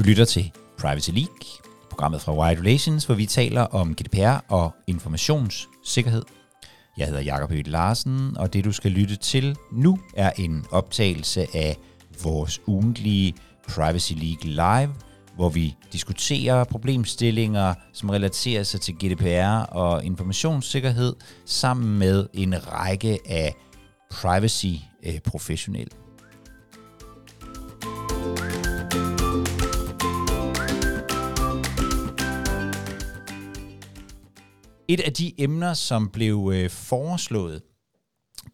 Du lytter til Privacy League, programmet fra Wide Relations, hvor vi taler om GDPR og informationssikkerhed. Jeg hedder Jakob Høgh Larsen, og det du skal lytte til nu er en optagelse af vores ugentlige Privacy League Live, hvor vi diskuterer problemstillinger, som relaterer sig til GDPR og informationssikkerhed, sammen med en række af privacy-professionelle. Øh, Et af de emner, som blev øh, foreslået,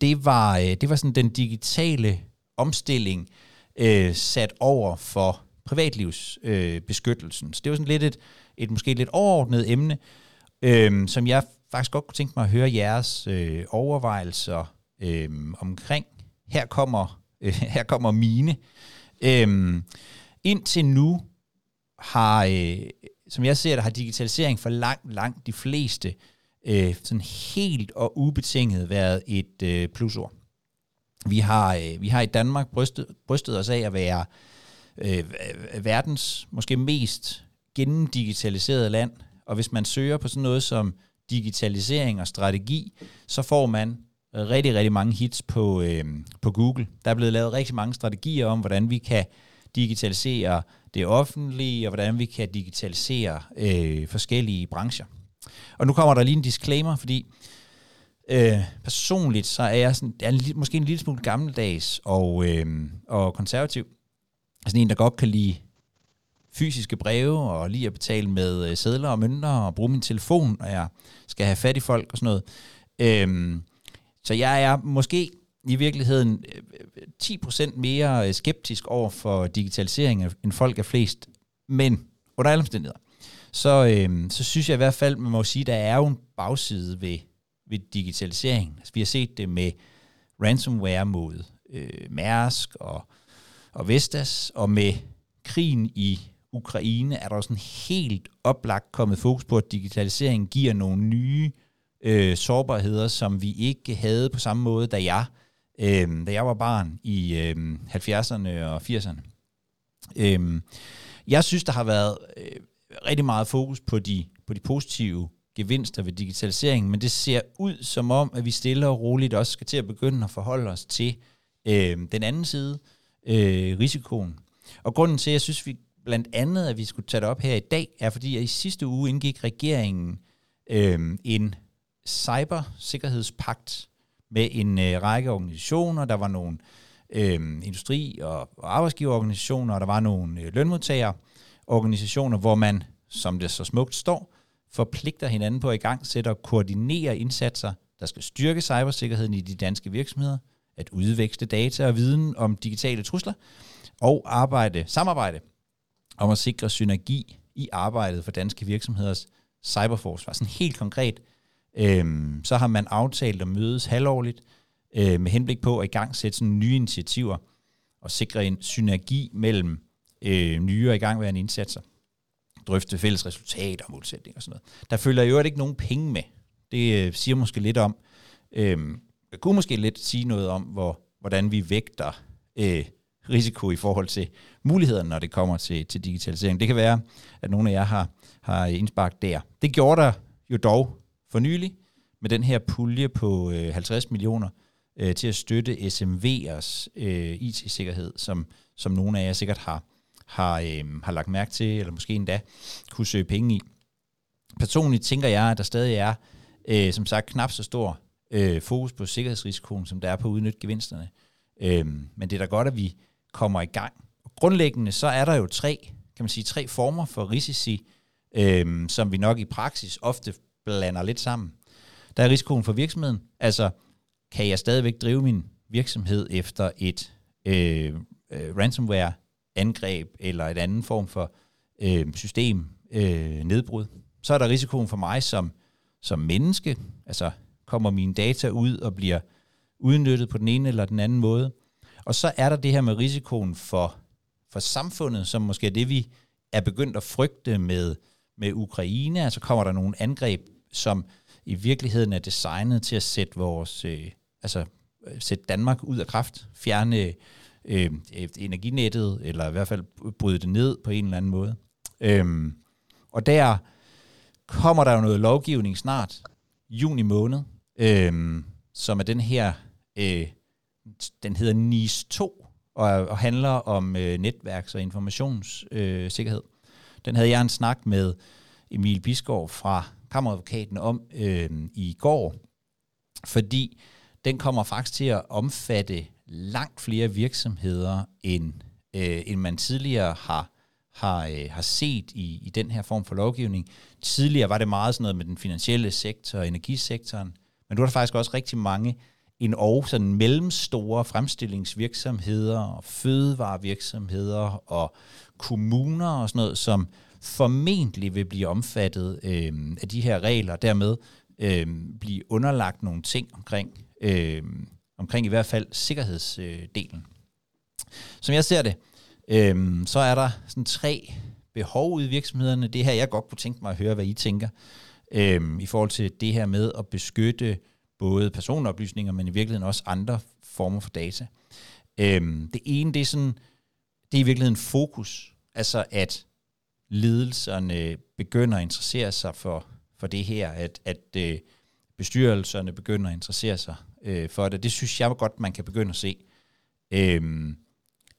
det var, øh, det var sådan den digitale omstilling øh, sat over for privatlivsbeskyttelsen. Øh, Så det var sådan lidt et, et måske lidt overordnet emne, øh, som jeg faktisk godt kunne tænke mig at høre jeres øh, overvejelser øh, omkring. Her kommer, øh, her kommer mine. Øh, indtil nu har, øh, som jeg ser det, har digitalisering for langt, langt de fleste øh, sådan helt og ubetinget været et øh, plusord. Vi har, øh, vi har i Danmark brystet, brystet os af at være øh, verdens måske mest gennemdigitaliserede land, og hvis man søger på sådan noget som digitalisering og strategi, så får man rigtig, rigtig mange hits på, øh, på Google. Der er blevet lavet rigtig mange strategier om, hvordan vi kan digitalisere det offentlige, og hvordan vi kan digitalisere øh, forskellige brancher. Og nu kommer der lige en disclaimer, fordi øh, personligt så er jeg, sådan, jeg er måske en lille smule gammeldags og, øh, og konservativ. Sådan en, der godt kan lide fysiske breve, og lige at betale med øh, sædler og mønter, og bruge min telefon, og jeg skal have fat i folk og sådan noget. Øh, så jeg er måske i virkeligheden øh, øh, 10% mere skeptisk over for digitalisering, end folk er flest. Men under alle omstændigheder, så, øh, så synes jeg i hvert fald, man må sige, der er jo en bagside ved, ved digitalisering. Altså, vi har set det med ransomware mod øh, Mærsk og, og Vestas, og med krigen i Ukraine er der også en helt oplagt kommet fokus på, at digitalisering giver nogle nye øh, sårbarheder, som vi ikke havde på samme måde, da jeg, øh, da jeg var barn i øh, 70'erne og 80'erne. Øh, jeg synes, der har været øh, rigtig meget fokus på de, på de positive gevinster ved digitaliseringen, men det ser ud som om, at vi stille og roligt også skal til at begynde at forholde os til øh, den anden side, øh, risikoen. Og grunden til, at jeg synes, vi blandt andet, at vi skulle tage det op her i dag, er fordi, at i sidste uge indgik regeringen øh, en cybersikkerhedspagt med en øh, række organisationer. Der var nogle øh, industri- og, og arbejdsgiverorganisationer, og der var nogle øh, organisationer, hvor man, som det så smukt står, forpligter hinanden på at i gang sætte og koordinere indsatser, der skal styrke cybersikkerheden i de danske virksomheder, at udveksle data og viden om digitale trusler, og arbejde, samarbejde om at sikre synergi i arbejdet for danske virksomheders cyberforsvar. Sådan helt konkret, øh, så har man aftalt at mødes halvårligt øh, med henblik på at i gang sætte sådan nye initiativer og sikre en synergi mellem øh, nye og i gangværende indsatser. Drøfte fælles resultater og målsætninger og sådan noget. Der følger jo ikke nogen penge med. Det øh, siger måske lidt om, øh, jeg kunne måske lidt sige noget om, hvor, hvordan vi vægter øh, risiko i forhold til mulighederne, når det kommer til, til digitalisering. Det kan være, at nogle af jer har, har indsparket der. Det gjorde der jo dog for nylig med den her pulje på øh, 50 millioner øh, til at støtte SMV'ers øh, IT-sikkerhed, som, som nogle af jer sikkert har, har, øh, har lagt mærke til, eller måske endda kunne søge penge i. Personligt tænker jeg, at der stadig er, øh, som sagt, knap så stor øh, fokus på sikkerhedsrisikoen, som der er på at udnytte gevinsterne. Øh, men det er da godt, at vi kommer i gang. Og grundlæggende så er der jo tre, kan man sige, tre former for risici, øh, som vi nok i praksis ofte blander lidt sammen. Der er risikoen for virksomheden. Altså, kan jeg stadigvæk drive min virksomhed efter et øh, øh, angreb eller et anden form for øh, system øh, nedbrud? Så er der risikoen for mig som, som menneske. Altså, kommer mine data ud og bliver udnyttet på den ene eller den anden måde. Og så er der det her med risikoen for, for samfundet, som måske er det, vi er begyndt at frygte med, med Ukraine. Altså kommer der nogle angreb som i virkeligheden er designet til at sætte vores, øh, altså øh, sætte Danmark ud af kraft, fjerne Øh, øh, energinettet, eller i hvert fald bryde det ned på en eller anden måde. Øhm, og der kommer der jo noget lovgivning snart, juni måned, øhm, som er den her, øh, den hedder NIS 2, og, og handler om øh, netværks- og informationssikkerhed. Øh, den havde jeg en snak med Emil Bisgaard fra Kammeradvokaten om øh, i går, fordi den kommer faktisk til at omfatte langt flere virksomheder, end, øh, end man tidligere har, har, øh, har set i, i den her form for lovgivning. Tidligere var det meget sådan noget med den finansielle sektor og energisektoren, men nu er der faktisk også rigtig mange en og sådan mellemstore fremstillingsvirksomheder og fødevarevirksomheder og kommuner og sådan noget, som formentlig vil blive omfattet øh, af de her regler, og dermed øh, blive underlagt nogle ting omkring, øh, omkring i hvert fald sikkerhedsdelen. Som jeg ser det, øh, så er der sådan tre behov ude i virksomhederne. Det her, jeg godt kunne tænke mig at høre, hvad I tænker, øh, i forhold til det her med at beskytte både personoplysninger, men i virkeligheden også andre former for data. Øh, det ene, det er sådan, det er i virkeligheden fokus. Altså at ledelserne begynder at interessere sig for, for det her, at, at øh, bestyrelserne begynder at interessere sig øh, for det. Det synes jeg godt, man kan begynde at se, øh,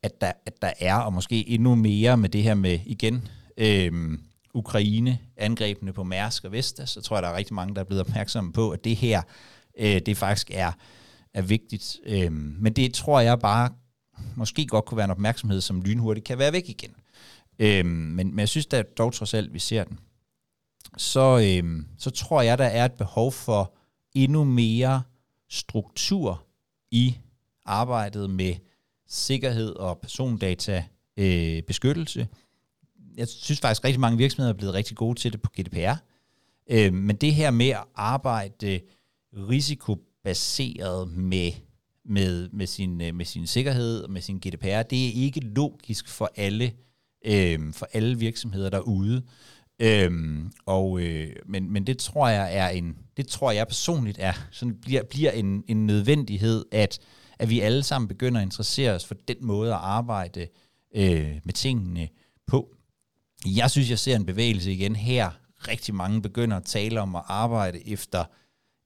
at, der, at der er, og måske endnu mere med det her med, igen, øh, Ukraine, angrebene på Mærsk og Vestas, så tror jeg, der er rigtig mange, der er blevet opmærksomme på, at det her, øh, det faktisk er, er vigtigt. Øh, men det tror jeg bare måske godt kunne være en opmærksomhed, som lynhurtigt kan være væk igen. Øh, men, men jeg synes da dog trods alt, vi ser den. Så, øh, så tror jeg, der er et behov for endnu mere struktur i arbejdet med sikkerhed og persondata øh, beskyttelse. Jeg synes faktisk, at rigtig mange virksomheder er blevet rigtig gode til det på GDPR. Øh, men det her med at arbejde risikobaseret med, med, med, sin, øh, med sin sikkerhed og med sin GDPR, det er ikke logisk for alle, øh, for alle virksomheder derude. Øhm, og, øh, men, men det tror jeg er en, det tror jeg personligt er, sådan bliver, bliver en, en nødvendighed, at, at vi alle sammen begynder at interessere os for den måde at arbejde øh, med tingene på. Jeg synes, jeg ser en bevægelse igen her. Rigtig mange begynder at tale om at arbejde efter,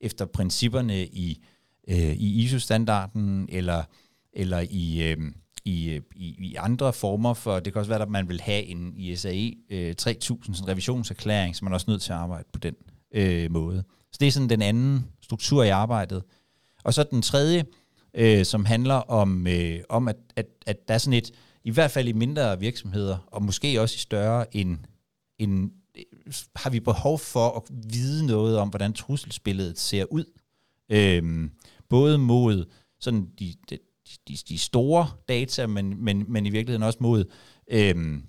efter principperne i, øh, i ISO-standarden, eller, eller i, øh, i, øh, i, i andre former for, det kan også være, at man vil have en ISAE øh, 3000 sådan revisionserklæring, så man er også nødt til at arbejde på den øh, måde. Så det er sådan den anden struktur i arbejdet. Og så den tredje, øh, som handler om, øh, om at, at, at der er sådan et, i hvert fald i mindre virksomheder, og måske også i større, en, en, øh, har vi behov for at vide noget om, hvordan trusselsbilledet ser ud. Øh, både mod sådan de, de, de, de store data, men, men, men i virkeligheden også mod øhm,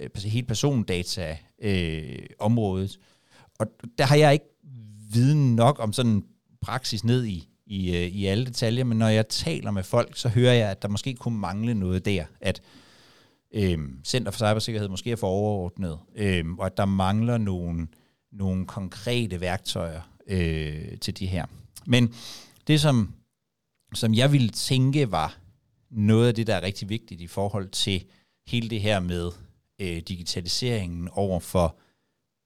øh, helt persondata-området. Øh, og der har jeg ikke viden nok om sådan praksis ned i, i, øh, i alle detaljer, men når jeg taler med folk, så hører jeg, at der måske kunne mangle noget der, at øh, Center for Cybersikkerhed måske er for overordnet, øh, og at der mangler nogle, nogle konkrete værktøjer øh, til de her. Men det, som som jeg ville tænke var noget af det, der er rigtig vigtigt i forhold til hele det her med øh, digitaliseringen over for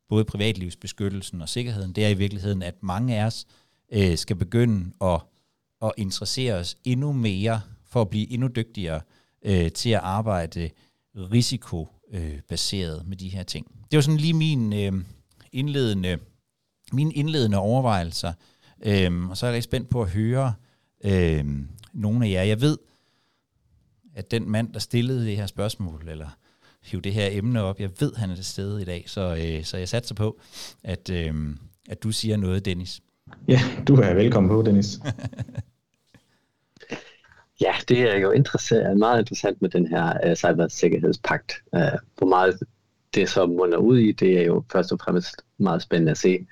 både privatlivsbeskyttelsen og sikkerheden, det er i virkeligheden, at mange af os øh, skal begynde at, at interessere os endnu mere for at blive endnu dygtigere øh, til at arbejde risikobaseret øh, med de her ting. Det var sådan lige min øh, indledende, mine indledende overvejelser, øh, og så er jeg rigtig spændt på at høre, øh, nogle af jer. Jeg ved, at den mand, der stillede det her spørgsmål, eller hive det her emne op, jeg ved, han er til stede i dag, så, øh, så jeg satser på, at, øh, at du siger noget, Dennis. Ja, du er velkommen på, Dennis. ja, det er jo interessant, meget interessant med den her uh, cybersikkerhedspagt. Uh, hvor meget det så munder ud i, det er jo først og fremmest meget spændende at se,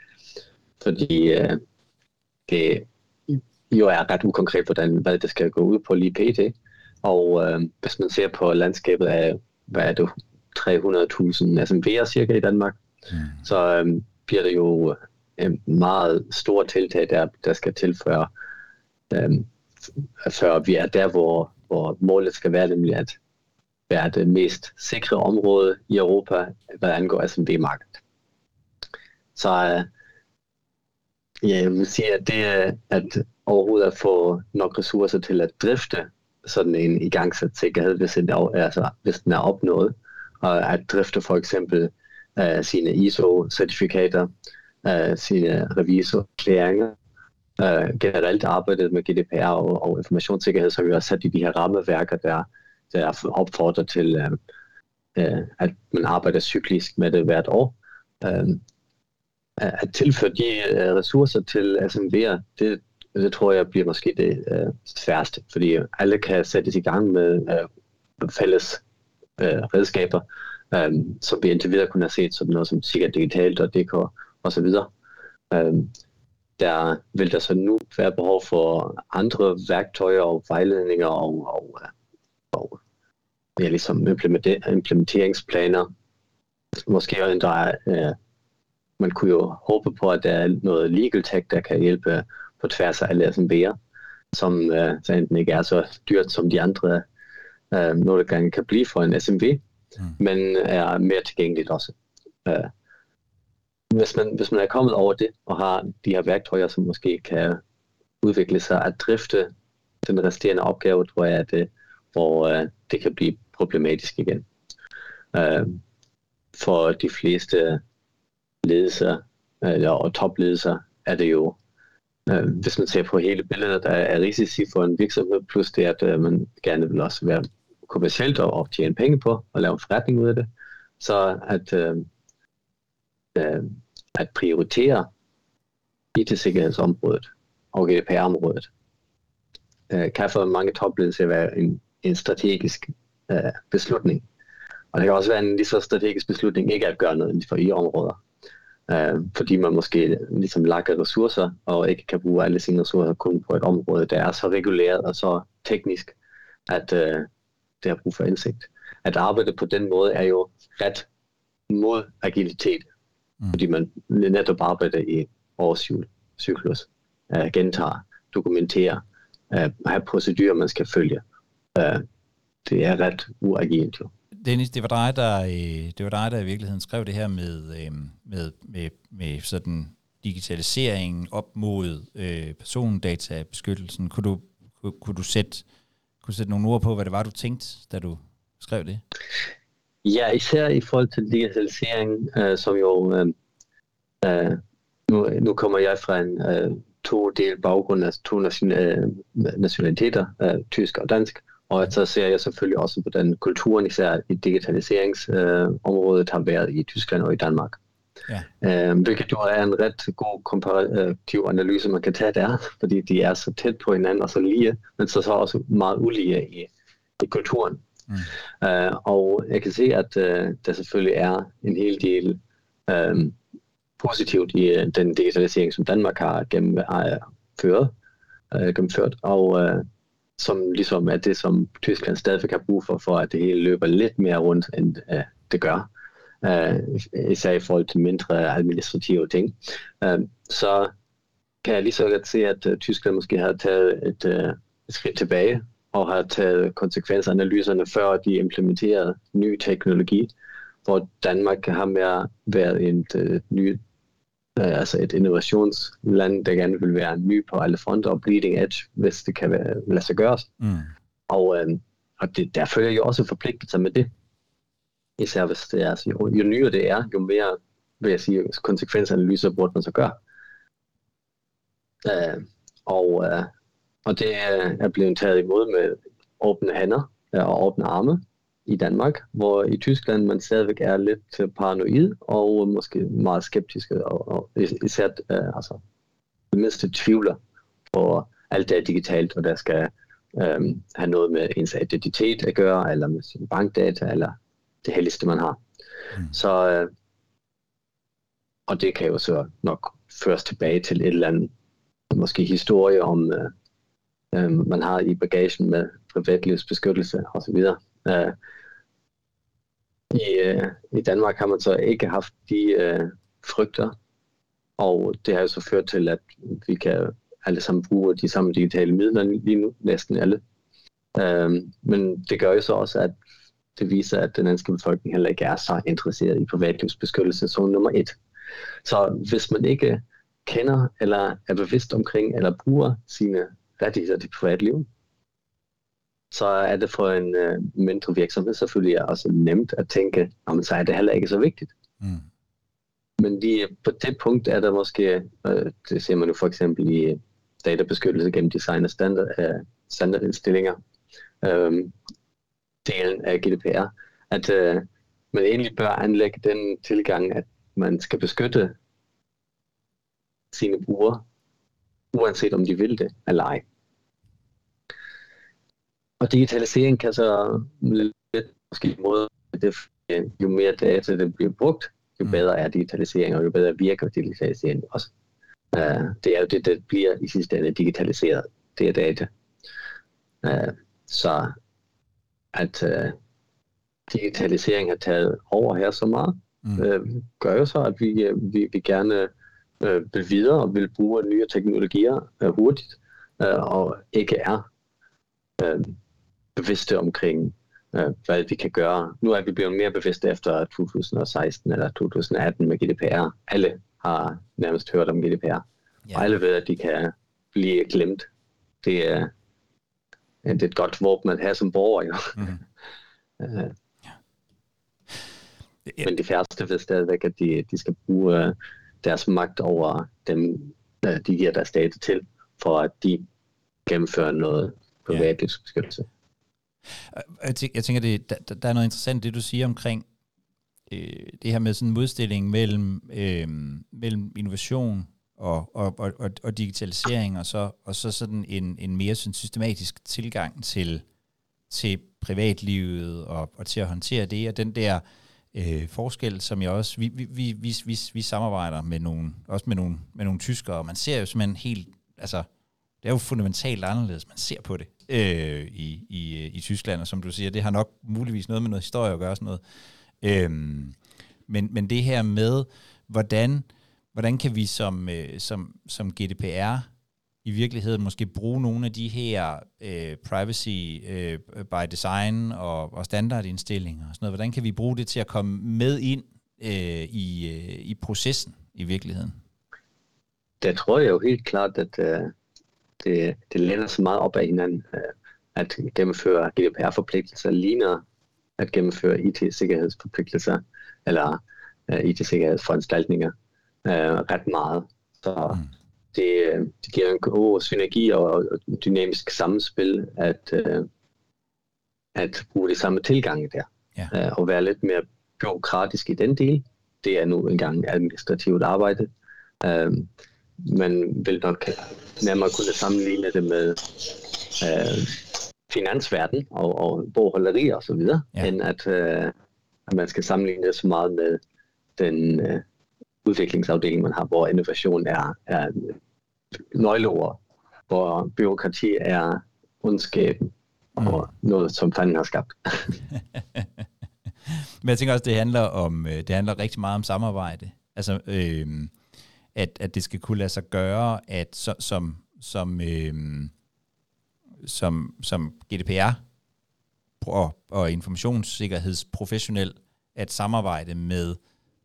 fordi uh, det jo er ret ukonkret, hvordan, hvad det skal gå ud på lige pt. Og øh, hvis man ser på landskabet af, hvad er det, 300.000 SMV'er cirka i Danmark, mm. så øh, bliver det jo en meget stor tiltag, der, der skal tilføre, øh, før vi er der, hvor hvor målet skal være nemlig at være det mest sikre område i Europa, hvad angår SMB-markedet. Så øh, ja, jeg vil sige, at det at overhovedet at få nok ressourcer til at drifte sådan en igangsat sikkerhed, hvis, den er, altså, hvis den er opnået, og at drifte for eksempel uh, sine ISO-certifikater, uh, øh, sine revisorklæringer, uh, øh, generelt arbejdet med GDPR og, og informationssikkerhed, så vi har sat i de her rammeværker, der, der opfordrer til, uh, uh, at man arbejder cyklisk med det hvert år. Uh, at tilføre de uh, ressourcer til SMV'er, det, det tror jeg bliver måske det uh, sværeste, fordi alle kan sættes i gang med uh, fælles uh, redskaber, um, som vi indtil videre kunne have set som noget som sikkert digitalt og DK og så videre. Um, der vil der så nu være behov for andre værktøjer og vejledninger og, og, og ja, ligesom implementeringsplaner. Måske endda, uh, man kunne jo håbe på, at der er noget legal tech, der kan hjælpe på tværs af alle SMB'er, som uh, så enten ikke er så dyrt som de andre, uh, noget der kan blive for en SMB, mm. men er mere tilgængeligt også. Uh, hvis, man, hvis man er kommet over det, og har de her værktøjer, som måske kan udvikle sig at drifte den resterende opgave, tror jeg, at det, hvor uh, det kan blive problematisk igen. Uh, for de fleste ledelser eller, og topledelser er det jo øh, Øh, hvis man ser på hele billedet, der er risici for en virksomhed, plus det, at øh, man gerne vil også være kommercielt og, tjene penge på og lave en forretning ud af det. Så at, øh, øh at prioritere IT-sikkerhedsområdet og GDPR-området øh, kan for mange topledelser være en, en strategisk øh, beslutning. Og det kan også være en lige så strategisk beslutning ikke at gøre noget inden for I-områder øh, fordi man måske ligesom lakker ressourcer, og ikke kan bruge alle sine ressourcer kun på et område, der er så reguleret og så teknisk, at øh, det har brug for indsigt. At arbejde på den måde er jo ret mod agilitet, mm. fordi man netop arbejder i årscyklus, øh, gentager, dokumenterer, øh, have procedurer, man skal følge. Øh, det er ret uagilt jo. Dennis, det var dig, der, øh, det var dig, der i virkeligheden skrev det her med, øh, med, med, med sådan digitaliseringen op mod øh, persondatabeskyttelsen. Kunne du, kunne, kunne, du sætte, kunne du sætte nogle ord på, hvad det var, du tænkte, da du skrev det? Ja, især i forhold til digitalisering, øh, som jo... Øh, øh, nu, nu kommer jeg fra en øh, to del baggrund, altså to nation, øh, nationaliteter, øh, tysk og dansk. Og så ser jeg selvfølgelig også, hvordan kulturen især i digitaliseringsområdet øh, har været i Tyskland og i Danmark. Ja. Øh, hvilket jo er en ret god komparativ analyse, man kan tage der, fordi de er så tæt på hinanden og så lige, men så, så også meget ulige i, i kulturen. Mm. Øh, og jeg kan se, at øh, der selvfølgelig er en hel del øh, positivt i øh, den digitalisering, som Danmark har gennemført, øh, gennemført og øh, som ligesom er det, som Tyskland stadigvæk har brug for, for at det hele løber lidt mere rundt, end uh, det gør. Uh, især i forhold til mindre administrative ting. Uh, så kan jeg lige så godt se, at uh, Tyskland måske har taget et, uh, et skridt tilbage og har taget konsekvensanalyserne før de implementerede ny teknologi, hvor Danmark har mere været en uh, ny øh, altså et innovationsland, der gerne vil være ny på alle fronter og bleeding edge, hvis det kan være, lade sig gøres. Mm. Og, øh, og det, der følger jo også forpligtelser med det. Især hvis det er, altså, jo, jo nyere det er, jo mere vil jeg sige, konsekvensanalyser burde man så gøre. Øh, og, øh, og det er blevet taget imod med åbne hænder og åbne arme i Danmark, hvor i Tyskland man stadigvæk er lidt paranoid og måske meget skeptisk, og, og især uh, altså, det mindste tvivler på alt det er digitalt, og der skal um, have noget med ens identitet at gøre, eller med sin bankdata, eller det helligste, man har. Mm. Så, uh, og det kan jo så nok føres tilbage til et eller andet, måske historie om, uh, um, man har i bagagen med privatlivsbeskyttelse osv. Uh, i, øh, I Danmark har man så ikke haft de øh, frygter, og det har jo så ført til, at vi kan alle sammen bruge de samme digitale midler lige nu, næsten alle. Øhm, men det gør jo så også, at det viser, at den danske befolkning heller ikke er så interesseret i privatlivsbeskyttelse som nummer et. Så hvis man ikke kender eller er bevidst omkring eller bruger sine rettigheder til privatliv, så er det for en øh, mindre virksomhed selvfølgelig også nemt at tænke, om så er det heller ikke så vigtigt. Mm. Men lige på det punkt er der måske, øh, det ser man jo for eksempel i databeskyttelse gennem design og standard, øh, standardindstillinger, øh, delen af GDPR, at øh, man egentlig bør anlægge den tilgang, at man skal beskytte sine brugere, uanset om de vil det eller ej. Og digitalisering kan så lidt måske måde, det, jo mere data det bliver brugt, jo mm. bedre er digitalisering, og jo bedre virker digitalisering også. Uh, det er jo det, der bliver i sidste ende digitaliseret, det er data. Uh, så at uh, digitalisering har taget over her så meget, mm. uh, gør jo så, at vi, uh, vi, vi gerne uh, vil videre og vil bruge nye teknologier uh, hurtigt, uh, og ikke er uh, bevidste omkring, uh, hvad vi kan gøre. Nu er vi blevet mere bevidste efter 2016 eller 2018 med GDPR. Alle har nærmest hørt om GDPR. Ja. Og alle ved, at de kan blive glemt. Det er, det er et godt våben at have som borger, jo. Mm. ja. Men de færreste ved stadigvæk, at de, de skal bruge uh, deres magt over dem, de giver deres data til, for at de gennemfører noget privatlivsbeskyttelse. Ja. Øh, jeg, tænker, jeg tænker, det, der, der er noget interessant, det du siger omkring øh, det her med sådan en modstilling mellem, øh, mellem innovation og, og, og, og digitalisering, og så, og så sådan en, en mere sådan systematisk tilgang til, til privatlivet og, og til at håndtere det, og den der øh, forskel, som jeg også, vi, vi, vi, vi, vi, vi samarbejder med nogle, også med nogle, med nogle tyskere, og man ser jo simpelthen helt, altså, er jo fundamentalt anderledes, man ser på det øh, i, i, øh, i Tyskland, og som du siger, det har nok muligvis noget med noget historie at gøre sådan noget. Øh, men, men det her med, hvordan, hvordan kan vi som, øh, som, som GDPR i virkeligheden måske bruge nogle af de her øh, privacy øh, by design og, og standardindstillinger og sådan noget, hvordan kan vi bruge det til at komme med ind øh, i, øh, i processen i virkeligheden? Det tror jeg jo helt klart, at, øh, det, det lænder så meget op af hinanden. Øh, at gennemføre GDPR-forpligtelser ligner at gennemføre IT-sikkerhedsforpligtelser eller uh, IT-sikkerhedsforanstaltninger uh, ret meget. Så mm. det, det giver en god synergi og, og dynamisk samspil at, at bruge de samme tilgange der. Ja. Og være lidt mere byråkratisk i den del. Det er nu engang administrativt arbejde. Man vil nok nærmere kunne sammenligne det med øh, finansverden og, og bogholderi og så videre, ja. end at, øh, at man skal sammenligne det så meget med den øh, udviklingsafdeling, man har, hvor innovation er, er nøgleord, hvor byråkrati er ondskaben mm. og noget, som fanden har skabt. Men jeg tænker også, det handler om, øh, det handler rigtig meget om samarbejde. Altså, øh, at, at det skal kunne lade sig gøre, at så, som, som, øh, som, som GDPR og, og informationssikkerhedsprofessionel at samarbejde med,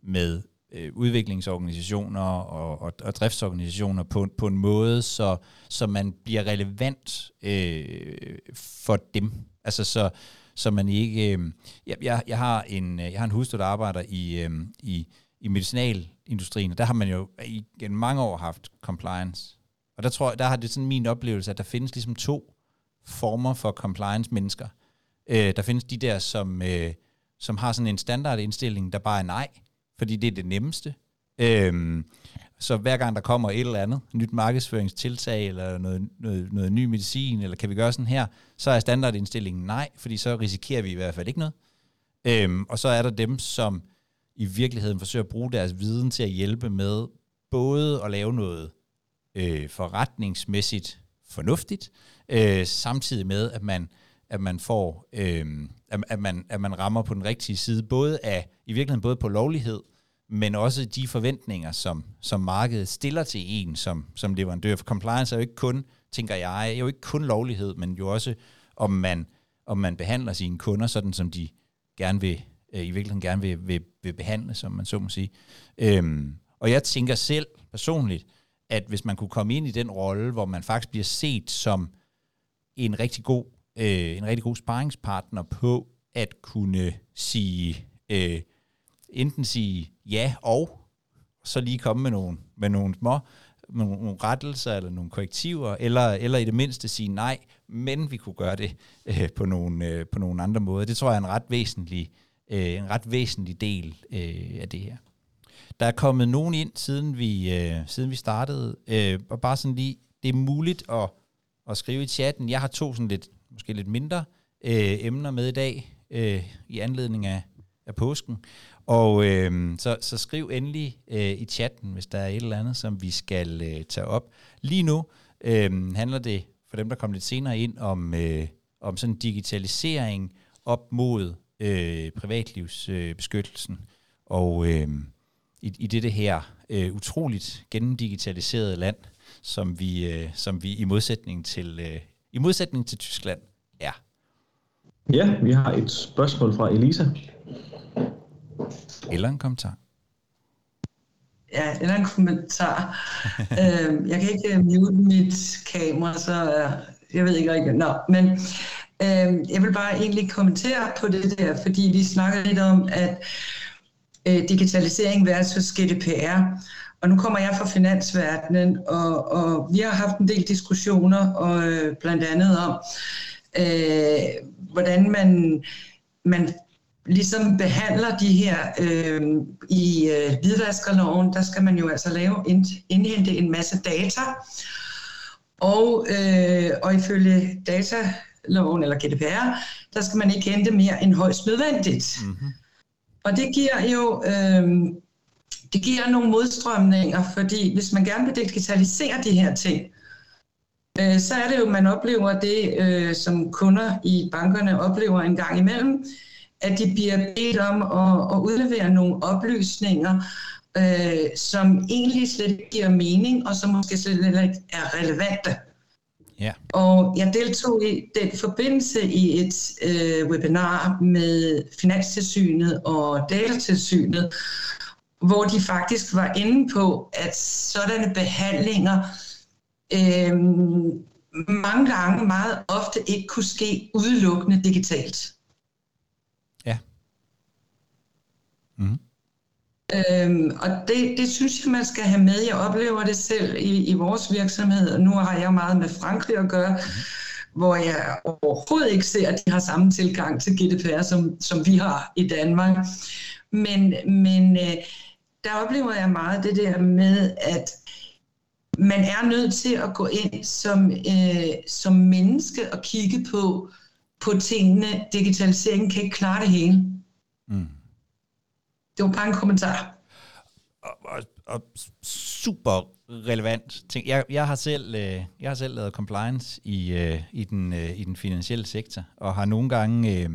med øh, udviklingsorganisationer og, og, og driftsorganisationer på, på en måde, så, så man bliver relevant øh, for dem. Altså så, så man ikke... Øh, jeg, jeg, har en, øh, jeg har en hustru, der arbejder i, øh, i, i medicinalindustrien, og der har man jo igen mange år haft compliance. Og der tror jeg, der har det sådan min oplevelse, at der findes ligesom to former for compliance-mennesker. Øh, der findes de der, som, øh, som har sådan en standardindstilling, der bare er nej, fordi det er det nemmeste. Øh, så hver gang der kommer et eller andet nyt markedsføringstiltag, eller noget, noget, noget ny medicin, eller kan vi gøre sådan her, så er standardindstillingen nej, fordi så risikerer vi i hvert fald ikke noget. Øhm, og så er der dem, som i virkeligheden forsøger at bruge deres viden til at hjælpe med både at lave noget øh, forretningsmæssigt fornuftigt, øh, samtidig med, at man, at man får, øh, at, at, man, at man rammer på den rigtige side, både af, i virkeligheden både på lovlighed, men også de forventninger, som, som markedet stiller til en som, som leverandør. For compliance er jo ikke kun, tænker jeg, er jo ikke kun lovlighed, men jo også om man, om man behandler sine kunder sådan, som de gerne vil, øh, i virkeligheden gerne vil, vil, vil behandle, som man så må sige. Øhm, og jeg tænker selv personligt, at hvis man kunne komme ind i den rolle, hvor man faktisk bliver set som en rigtig god, øh, en rigtig god sparringspartner på at kunne sige, øh, enten sige ja og, så lige komme med nogle, med nogle små med nogle rettelser eller nogle korrektiver, eller, eller i det mindste sige nej, men vi kunne gøre det øh, på, nogle, øh, på nogle andre måder. Det tror jeg er en ret væsentlig, øh, en ret væsentlig del øh, af det her. Der er kommet nogen ind, siden vi, øh, siden vi startede, øh, og bare sådan lige, det er muligt at, at skrive i chatten. Jeg har to sådan lidt, måske lidt mindre øh, emner med i dag, øh, i anledning af, af påsken. Og øh, så, så skriv endelig øh, i chatten, hvis der er et eller andet, som vi skal øh, tage op. Lige nu øh, handler det, for dem der kommer lidt senere ind, om, øh, om sådan digitalisering op mod øh, privatlivsbeskyttelsen. Øh, og øh, i, i det her øh, utroligt gennemdigitaliserede land, som vi, øh, som vi i modsætning til øh, i modsætning til Tyskland er. Ja, vi har et spørgsmål fra Elisa. Eller en kommentar. Ja, eller en kommentar. øhm, jeg kan ikke uh, mute mit kamera, så uh, jeg ved ikke rigtig. Nå, men Øhm, jeg vil bare egentlig kommentere på det der, fordi vi snakker lidt om, at øh, digitalisering versus GDPR. Og nu kommer jeg fra finansverdenen, og, og vi har haft en del diskussioner, og øh, blandt andet om, øh, hvordan man, man ligesom behandler de her øh, i øh, hvidvaskerloven, der skal man jo altså lave indhente en masse data, og, øh, og ifølge data dataloven eller GDPR, der skal man ikke hente mere end højst nødvendigt. Mm-hmm. Og det giver jo øh, det giver nogle modstrømninger, fordi hvis man gerne vil digitalisere de her ting, øh, så er det jo, man oplever det, øh, som kunder i bankerne oplever en gang imellem, at de bliver bedt om at, at udlevere nogle oplysninger, øh, som egentlig slet ikke giver mening, og som måske slet ikke er relevante. Ja. Og jeg deltog i den forbindelse i et øh, webinar med Finanstilsynet og Datatilsynet, hvor de faktisk var inde på, at sådanne behandlinger øh, mange gange meget ofte ikke kunne ske udelukkende digitalt. Mm. Øhm, og det, det synes jeg, man skal have med. Jeg oplever det selv i, i vores virksomhed, og nu har jeg meget med Frankrig at gøre, mm. hvor jeg overhovedet ikke ser, at de har samme tilgang til GDPR, som, som vi har i Danmark. Men, men øh, der oplever jeg meget det der med, at man er nødt til at gå ind som, øh, som menneske og kigge på, på tingene. Digitaliseringen kan ikke klare det hele. Det var bare en kommentar. Og, og, og super relevant ting. Jeg, jeg, har selv, øh, jeg har selv lavet compliance i, øh, i, den, øh, i den finansielle sektor, og har nogle gange, øh,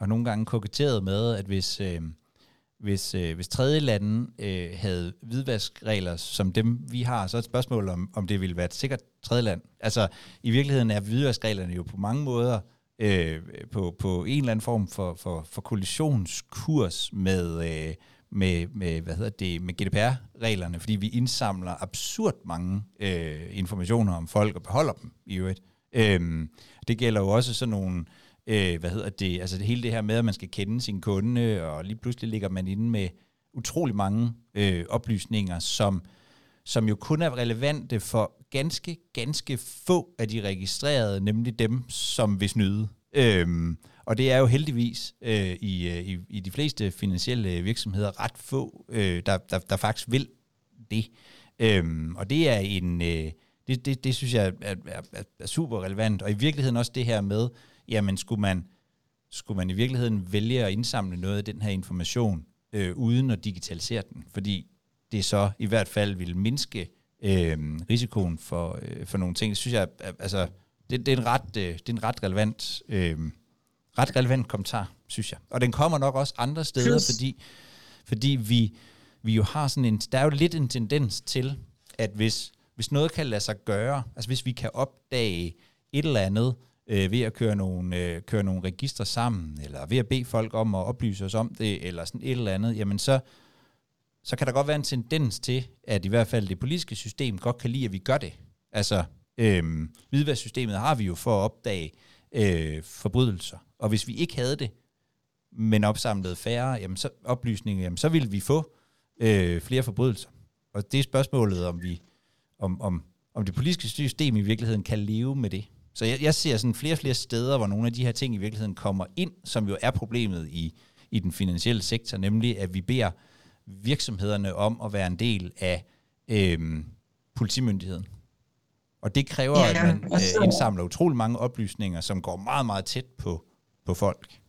og nogle gange koketteret med, at hvis, øh, hvis, øh, hvis tredje lande øh, havde hvidvaskregler som dem, vi har, så er et spørgsmål om, om det ville være et sikkert tredje land. Altså, i virkeligheden er hvidvaskreglerne jo på mange måder øh, på, på en eller anden form for, for, for kollisionskurs med, øh, med, med, hvad hedder det, med GDPR-reglerne, fordi vi indsamler absurd mange øh, informationer om folk og beholder dem i øvrigt. Øh, det gælder jo også sådan nogle, øh, hvad hedder det, altså det hele det her med, at man skal kende sin kunde, og lige pludselig ligger man inde med utrolig mange øh, oplysninger, som, som jo kun er relevante for ganske, ganske få af de registrerede, nemlig dem, som vil snyde. Øhm, og det er jo heldigvis øh, i, øh, i, i de fleste finansielle virksomheder ret få, øh, der, der, der faktisk vil det. Øhm, og det er en... Øh, det, det, det synes jeg er, er, er, er super relevant. Og i virkeligheden også det her med, jamen skulle man, skulle man i virkeligheden vælge at indsamle noget af den her information, øh, uden at digitalisere den? Fordi det så i hvert fald vil mindske øh, risikoen for, øh, for nogle ting. Det synes jeg, altså, det, det, er en ret, øh, det er en ret relevant, øh, ret relevant kommentar, synes jeg. Og den kommer nok også andre steder, Plus. fordi, fordi vi, vi jo har sådan en, der er jo lidt en tendens til, at hvis, hvis noget kan lade sig gøre, altså hvis vi kan opdage et eller andet øh, ved at køre nogle, øh, køre nogle registre sammen, eller ved at bede folk om at oplyse os om det, eller sådan et eller andet, jamen så, så kan der godt være en tendens til, at i hvert fald det politiske system godt kan lide, at vi gør det. Altså, øh, hvidværssystemet har vi jo for at opdage øh, forbrydelser, og hvis vi ikke havde det, men opsamlet færre jamen så, oplysninger, jamen så ville vi få øh, flere forbrydelser. Og det er spørgsmålet, om vi om, om, om det politiske system i virkeligheden kan leve med det. Så jeg, jeg ser sådan flere og flere steder, hvor nogle af de her ting i virkeligheden kommer ind, som jo er problemet i, i den finansielle sektor, nemlig at vi beder virksomhederne om at være en del af øh, politimyndigheden. Og det kræver, ja, at man øh, indsamler utrolig mange oplysninger, som går meget, meget tæt på, på folk.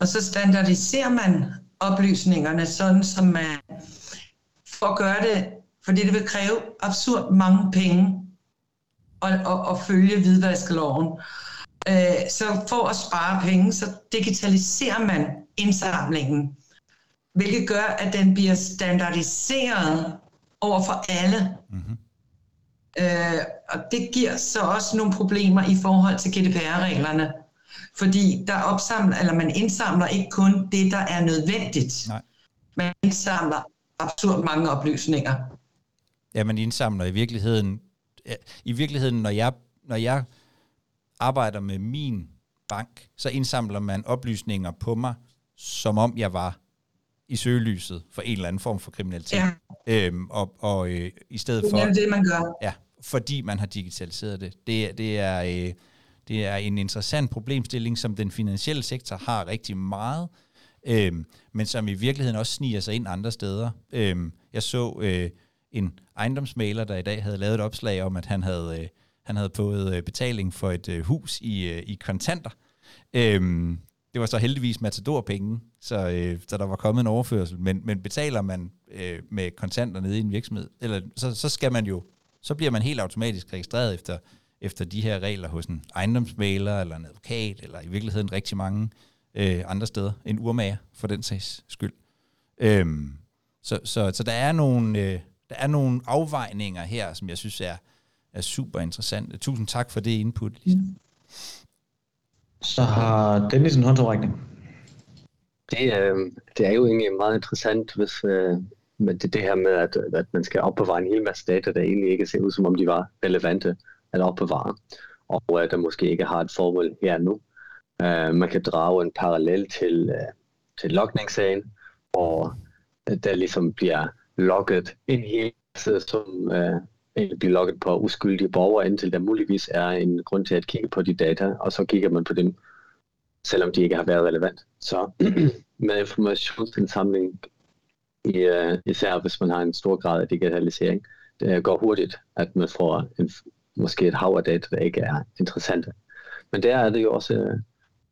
Og så standardiserer man oplysningerne, sådan som man får at gøre det, fordi det vil kræve absurd mange penge at, at, at følge hvidvaskloven. Øh, så for at spare penge, så digitaliserer man indsamlingen, hvilket gør, at den bliver standardiseret over for alle. Mm-hmm. Øh, og det giver så også nogle problemer i forhold til GDPR-reglerne. Fordi der opsamler, eller man indsamler ikke kun det, der er nødvendigt. Nej. Man indsamler absurd mange oplysninger. Ja, man indsamler i virkeligheden, i virkeligheden, når jeg, når jeg arbejder med min bank, så indsamler man oplysninger på mig, som om jeg var i søgelyset for en eller anden form for kriminalitet. Ja. Øhm, og og øh, i stedet for... Det er det, man gør. Ja, fordi man har digitaliseret det. Det, det er... Øh, det er en interessant problemstilling, som den finansielle sektor har rigtig meget, øh, men som i virkeligheden også sniger sig ind andre steder. Øh, jeg så øh, en ejendomsmaler, der i dag havde lavet et opslag om, at han havde, øh, han havde fået øh, betaling for et øh, hus i, øh, i kontanter. Øh, det var så heldigvis matadorpenge, så, øh, så der var kommet en overførsel. Men, men betaler man øh, med kontanter nede i en virksomhed, eller, så, så skal man jo, så bliver man helt automatisk registreret efter efter de her regler hos en ejendomsmaler eller en advokat, eller i virkeligheden rigtig mange øh, andre steder. En urmager, for den sags skyld. Øhm, så, så, så der er nogle, øh, der er nogle afvejninger her, som jeg synes er, er super interessante. Tusind tak for det input, Lisa. Mm. Så har Dennis en håndoprækning. Det, øh, det er jo egentlig meget interessant, hvis øh, med det, det her med, at, at man skal opbevare en hel masse data, der egentlig ikke ser ud, som om de var relevante at opbevare, og at der måske ikke har et formål her nu. Øh, man kan drage en parallel til, øh, til logningssagen, hvor der ligesom bliver logget en hel masse, som øh, Øh, blive logget på uskyldige borgere, indtil der muligvis er en grund til at kigge på de data, og så kigger man på dem, selvom de ikke har været relevant. Så med informationsindsamling, i, øh, især hvis man har en stor grad af digitalisering, det går hurtigt, at man får en måske et hav af data, der ikke er interessante. Men der er det jo også øh,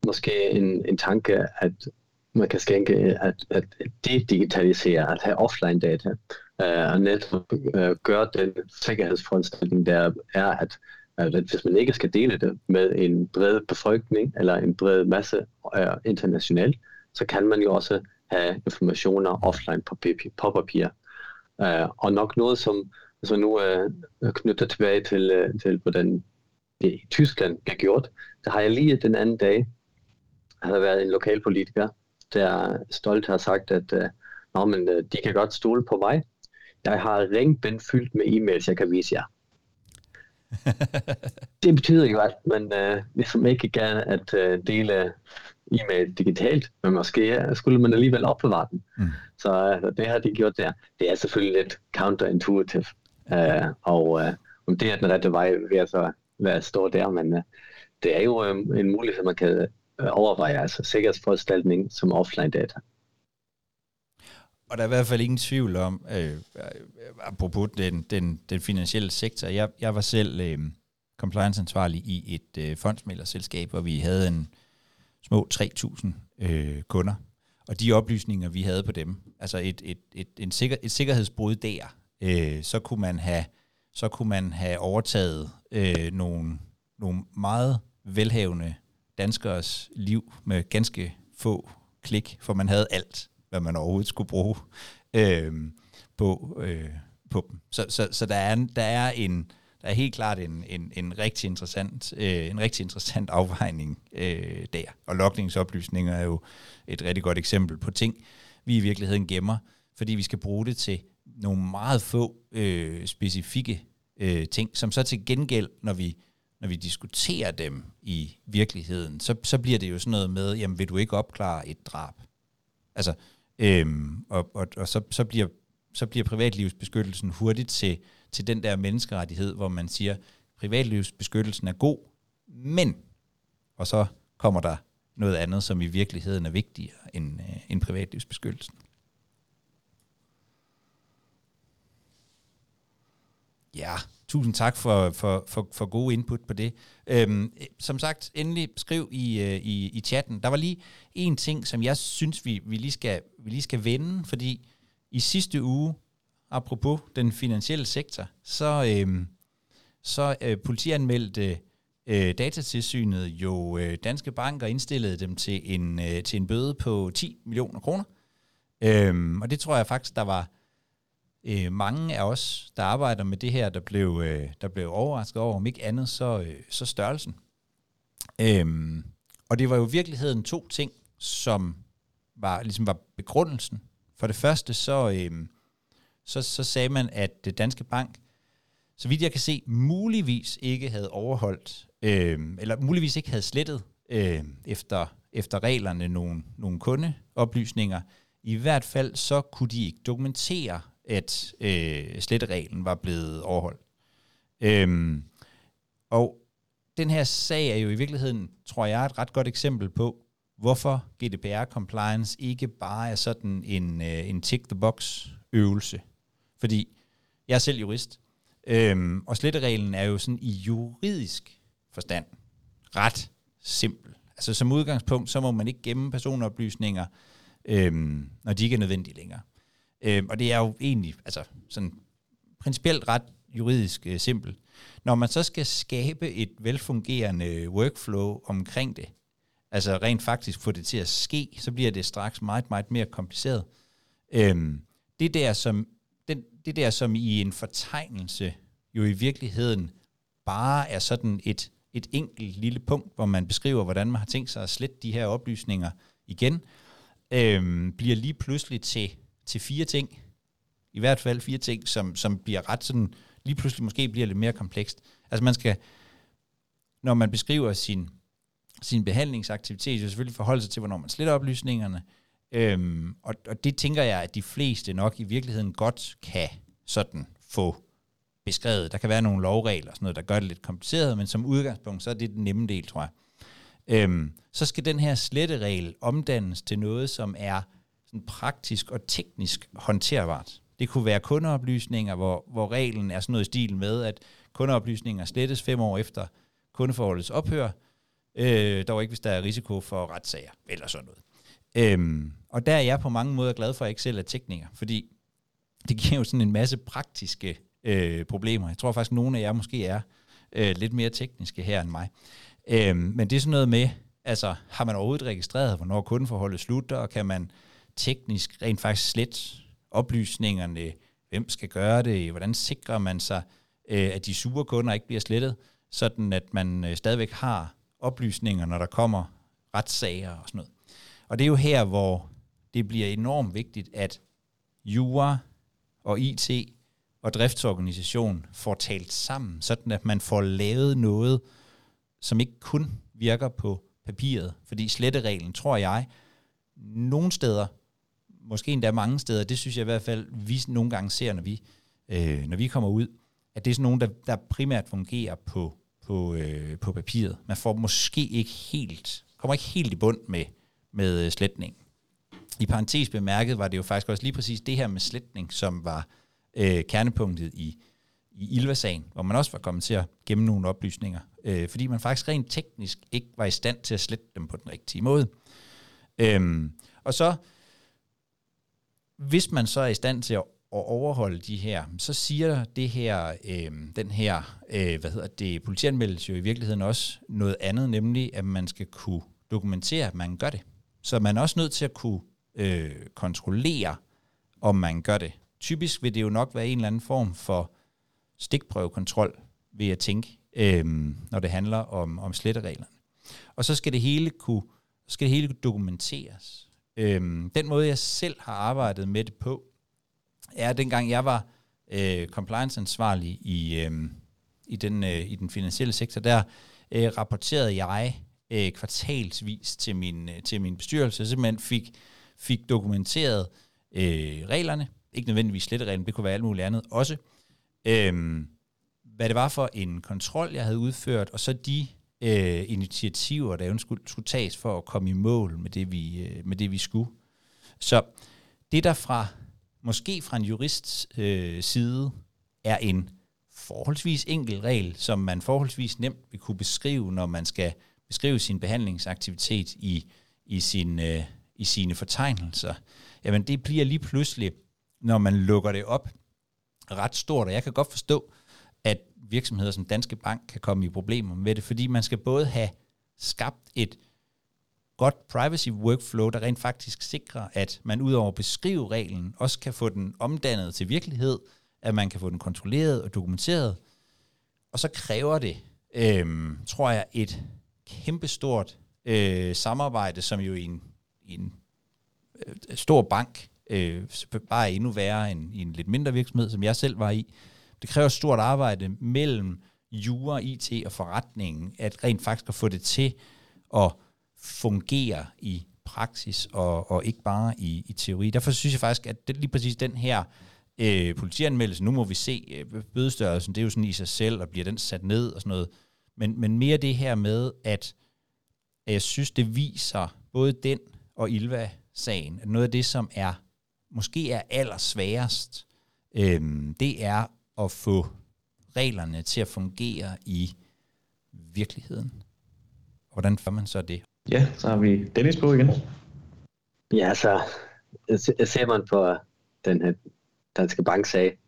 måske en, en tanke, at man kan skænke at, at det digitalisere, at have offline data, øh, og netop øh, gøre den sikkerhedsforanstaltning, der er, at, at hvis man ikke skal dele det med en bred befolkning eller en bred masse øh, internationalt, så kan man jo også have informationer offline på, på papir. Uh, og nok noget, som så nu øh, knytter tilbage til, øh, til, hvordan det i Tyskland bliver gjort, der har jeg lige den anden dag, har været en lokalpolitiker, der stolt har sagt, at øh, Nå, men, øh, de kan godt stole på mig. Jeg har ringbind fyldt med e-mails, jeg kan vise jer. det betyder jo, at man øh, ligesom ikke gerne at øh, dele e-mail digitalt, men måske skulle man alligevel opbevare den. Mm. Så altså, det har de gjort der. Det er selvfølgelig lidt counterintuitive, Uh, og uh, om det er den rette vej ved at så være stå der, men uh, det er jo um, en mulighed, man kan Øh, overvejer altså sikkerhedsforanstaltning som offline data. Og der er i hvert fald ingen tvivl om, øh, øh apropos den, den, den finansielle sektor, jeg, jeg var selv øh, compliance-ansvarlig i et øh, fondsmælderselskab, hvor vi havde en små 3.000 øh, kunder. Og de oplysninger, vi havde på dem, altså et, et, et, en sikker, et sikkerhedsbrud der, øh, så kunne man have så kunne man have overtaget øh, nogle, nogle meget velhavende danskers liv med ganske få klik, for man havde alt, hvad man overhovedet skulle bruge øh, på, øh, på dem. Så, så, så der, er, der, er en, der er helt klart en, en, en rigtig interessant, øh, en rigtig interessant afvejning øh, der. Og lokningsoplysninger er jo et rigtig godt eksempel på ting, vi i virkeligheden gemmer, fordi vi skal bruge det til nogle meget få øh, specifikke øh, ting, som så til gengæld, når vi når vi diskuterer dem i virkeligheden, så, så bliver det jo sådan noget med, jamen vil du ikke opklare et drab? Altså, øhm, og, og, og så, så, bliver, så bliver privatlivsbeskyttelsen hurtigt til, til den der menneskerettighed, hvor man siger, privatlivsbeskyttelsen er god, men, og så kommer der noget andet, som i virkeligheden er vigtigere end, øh, end privatlivsbeskyttelsen. Ja, tusind tak for, for, for, for gode input på det. Øhm, som sagt, endelig skriv i, øh, i, i chatten. Der var lige en ting, som jeg synes, vi, vi, lige skal, vi lige skal vende, fordi i sidste uge, apropos den finansielle sektor, så, øhm, så øh, politianmeldte øh, datatilsynet jo øh, danske banker indstillede dem til en, øh, til en bøde på 10 millioner kroner. Øhm, og det tror jeg faktisk, der var øh, mange af os, der arbejder med det her, der blev, øh, der blev overrasket over, om ikke andet, så, øh, så størrelsen. Øhm, og det var jo i virkeligheden to ting, som var, ligesom var begrundelsen. For det første, så, øh, så, så sagde man, at det Danske Bank, så vidt jeg kan se, muligvis ikke havde overholdt, øh, eller muligvis ikke havde slettet øh, efter, efter reglerne nogle, nogle kundeoplysninger. I hvert fald så kunne de ikke dokumentere, at øh, slettereglen var blevet overholdt. Øhm, og den her sag er jo i virkeligheden, tror jeg, et ret godt eksempel på, hvorfor GDPR-compliance ikke bare er sådan en, øh, en tick-the-box-øvelse. Fordi jeg er selv jurist, øhm, og slettereglen er jo sådan i juridisk forstand ret simpel. Altså som udgangspunkt, så må man ikke gemme personoplysninger, øhm, når de ikke er nødvendige længere. Øh, og det er jo egentlig altså, sådan principielt ret juridisk øh, simpelt. Når man så skal skabe et velfungerende workflow omkring det, altså rent faktisk få det til at ske, så bliver det straks meget, meget mere kompliceret. Øhm, det, der, som, den, det der, som i en fortegnelse jo i virkeligheden bare er sådan et, et enkelt lille punkt, hvor man beskriver, hvordan man har tænkt sig at slette de her oplysninger igen, øhm, bliver lige pludselig til til fire ting. I hvert fald fire ting, som, som bliver ret sådan, lige pludselig måske bliver lidt mere komplekst. Altså man skal, når man beskriver sin, sin behandlingsaktivitet, så selvfølgelig forholde sig til, hvornår man sletter oplysningerne. Øhm, og, og det tænker jeg, at de fleste nok i virkeligheden godt kan sådan få beskrevet. Der kan være nogle lovregler og sådan noget, der gør det lidt kompliceret, men som udgangspunkt, så er det den nemme del, tror jeg. Øhm, så skal den her sletteregel omdannes til noget, som er praktisk og teknisk håndterbart. Det kunne være kundeoplysninger, hvor, hvor reglen er sådan noget i stil med, at kundeoplysninger slettes fem år efter kundeforholdets ophør, øh, dog ikke hvis der er risiko for retssager eller sådan noget. Øhm, og der er jeg på mange måder glad for, at Excel er tekniker, fordi det giver jo sådan en masse praktiske øh, problemer. Jeg tror faktisk, at nogle af jer måske er øh, lidt mere tekniske her end mig. Øhm, men det er sådan noget med, altså har man overhovedet registreret, hvornår kundeforholdet slutter, og kan man teknisk rent faktisk slet oplysningerne, hvem skal gøre det, hvordan sikrer man sig, øh, at de sure kunder ikke bliver slettet, sådan at man øh, stadigvæk har oplysninger, når der kommer retssager og sådan noget. Og det er jo her, hvor det bliver enormt vigtigt, at jura og IT og driftsorganisation får talt sammen, sådan at man får lavet noget, som ikke kun virker på papiret. Fordi slettereglen, tror jeg, nogle steder måske endda mange steder, det synes jeg i hvert fald, vi nogle gange ser, når vi, øh, når vi kommer ud, at det er sådan nogen, der, der primært fungerer på, på, øh, på papiret. Man får måske ikke helt, kommer ikke helt i bund med, med øh, sletning. I parentes bemærket var det jo faktisk også lige præcis det her med sletning, som var øh, kernepunktet i, i Ilva-sagen, hvor man også var kommet til at gemme nogle oplysninger, øh, fordi man faktisk rent teknisk ikke var i stand til at slette dem på den rigtige måde. Øhm, og så hvis man så er i stand til at overholde de her, så siger det her, øh, den her, øh, hvad hedder det, politianmeldelse jo i virkeligheden også noget andet, nemlig at man skal kunne dokumentere, at man gør det. Så man er også nødt til at kunne øh, kontrollere, om man gør det. Typisk vil det jo nok være en eller anden form for stikprøvekontrol, vil jeg tænke, øh, når det handler om, om slettereglerne. Og så skal det hele kunne, skal det hele kunne dokumenteres. Øh, den måde, jeg selv har arbejdet med det på, er, at dengang jeg var øh, compliance-ansvarlig i, øh, i, den, øh, i den finansielle sektor, der øh, rapporterede jeg øh, kvartalsvis til min, øh, til min bestyrelse, simpelthen fik, fik dokumenteret øh, reglerne, ikke nødvendigvis slettereglerne, det kunne være alt muligt andet også, øh, hvad det var for en kontrol, jeg havde udført, og så de øh, initiativer, der skulle, skulle tages for at komme i mål med det, vi, øh, med det, vi skulle. Så det, der fra måske fra en jurists øh, side er en forholdsvis enkel regel, som man forholdsvis nemt vil kunne beskrive, når man skal beskrive sin behandlingsaktivitet i, i, sin, øh, i sine fortegnelser, jamen det bliver lige pludselig, når man lukker det op, ret stort, og jeg kan godt forstå, at virksomheder som Danske Bank kan komme i problemer med det, fordi man skal både have skabt et godt privacy workflow, der rent faktisk sikrer, at man udover at beskrive reglen, også kan få den omdannet til virkelighed, at man kan få den kontrolleret og dokumenteret. Og så kræver det, øh, tror jeg, et kæmpestort øh, samarbejde, som jo i en, i en øh, stor bank øh, bare er endnu værre end i en lidt mindre virksomhed, som jeg selv var i. Det kræver stort arbejde mellem jura, IT og forretningen, at rent faktisk at få det til at fungere i praksis og, og ikke bare i, i teori. Derfor synes jeg faktisk, at det, lige præcis den her øh, politianmeldelse, nu må vi se øh, bødestørrelsen, det er jo sådan i sig selv, og bliver den sat ned og sådan noget. Men, men mere det her med, at, at jeg synes, det viser både den og Ilva-sagen, at noget af det, som er måske er allersværest, øh, det er at få reglerne til at fungere i virkeligheden. Hvordan får man så det? Ja, så har vi Dennis på igen. Ja, så ser man på den her Danske Bank-sag,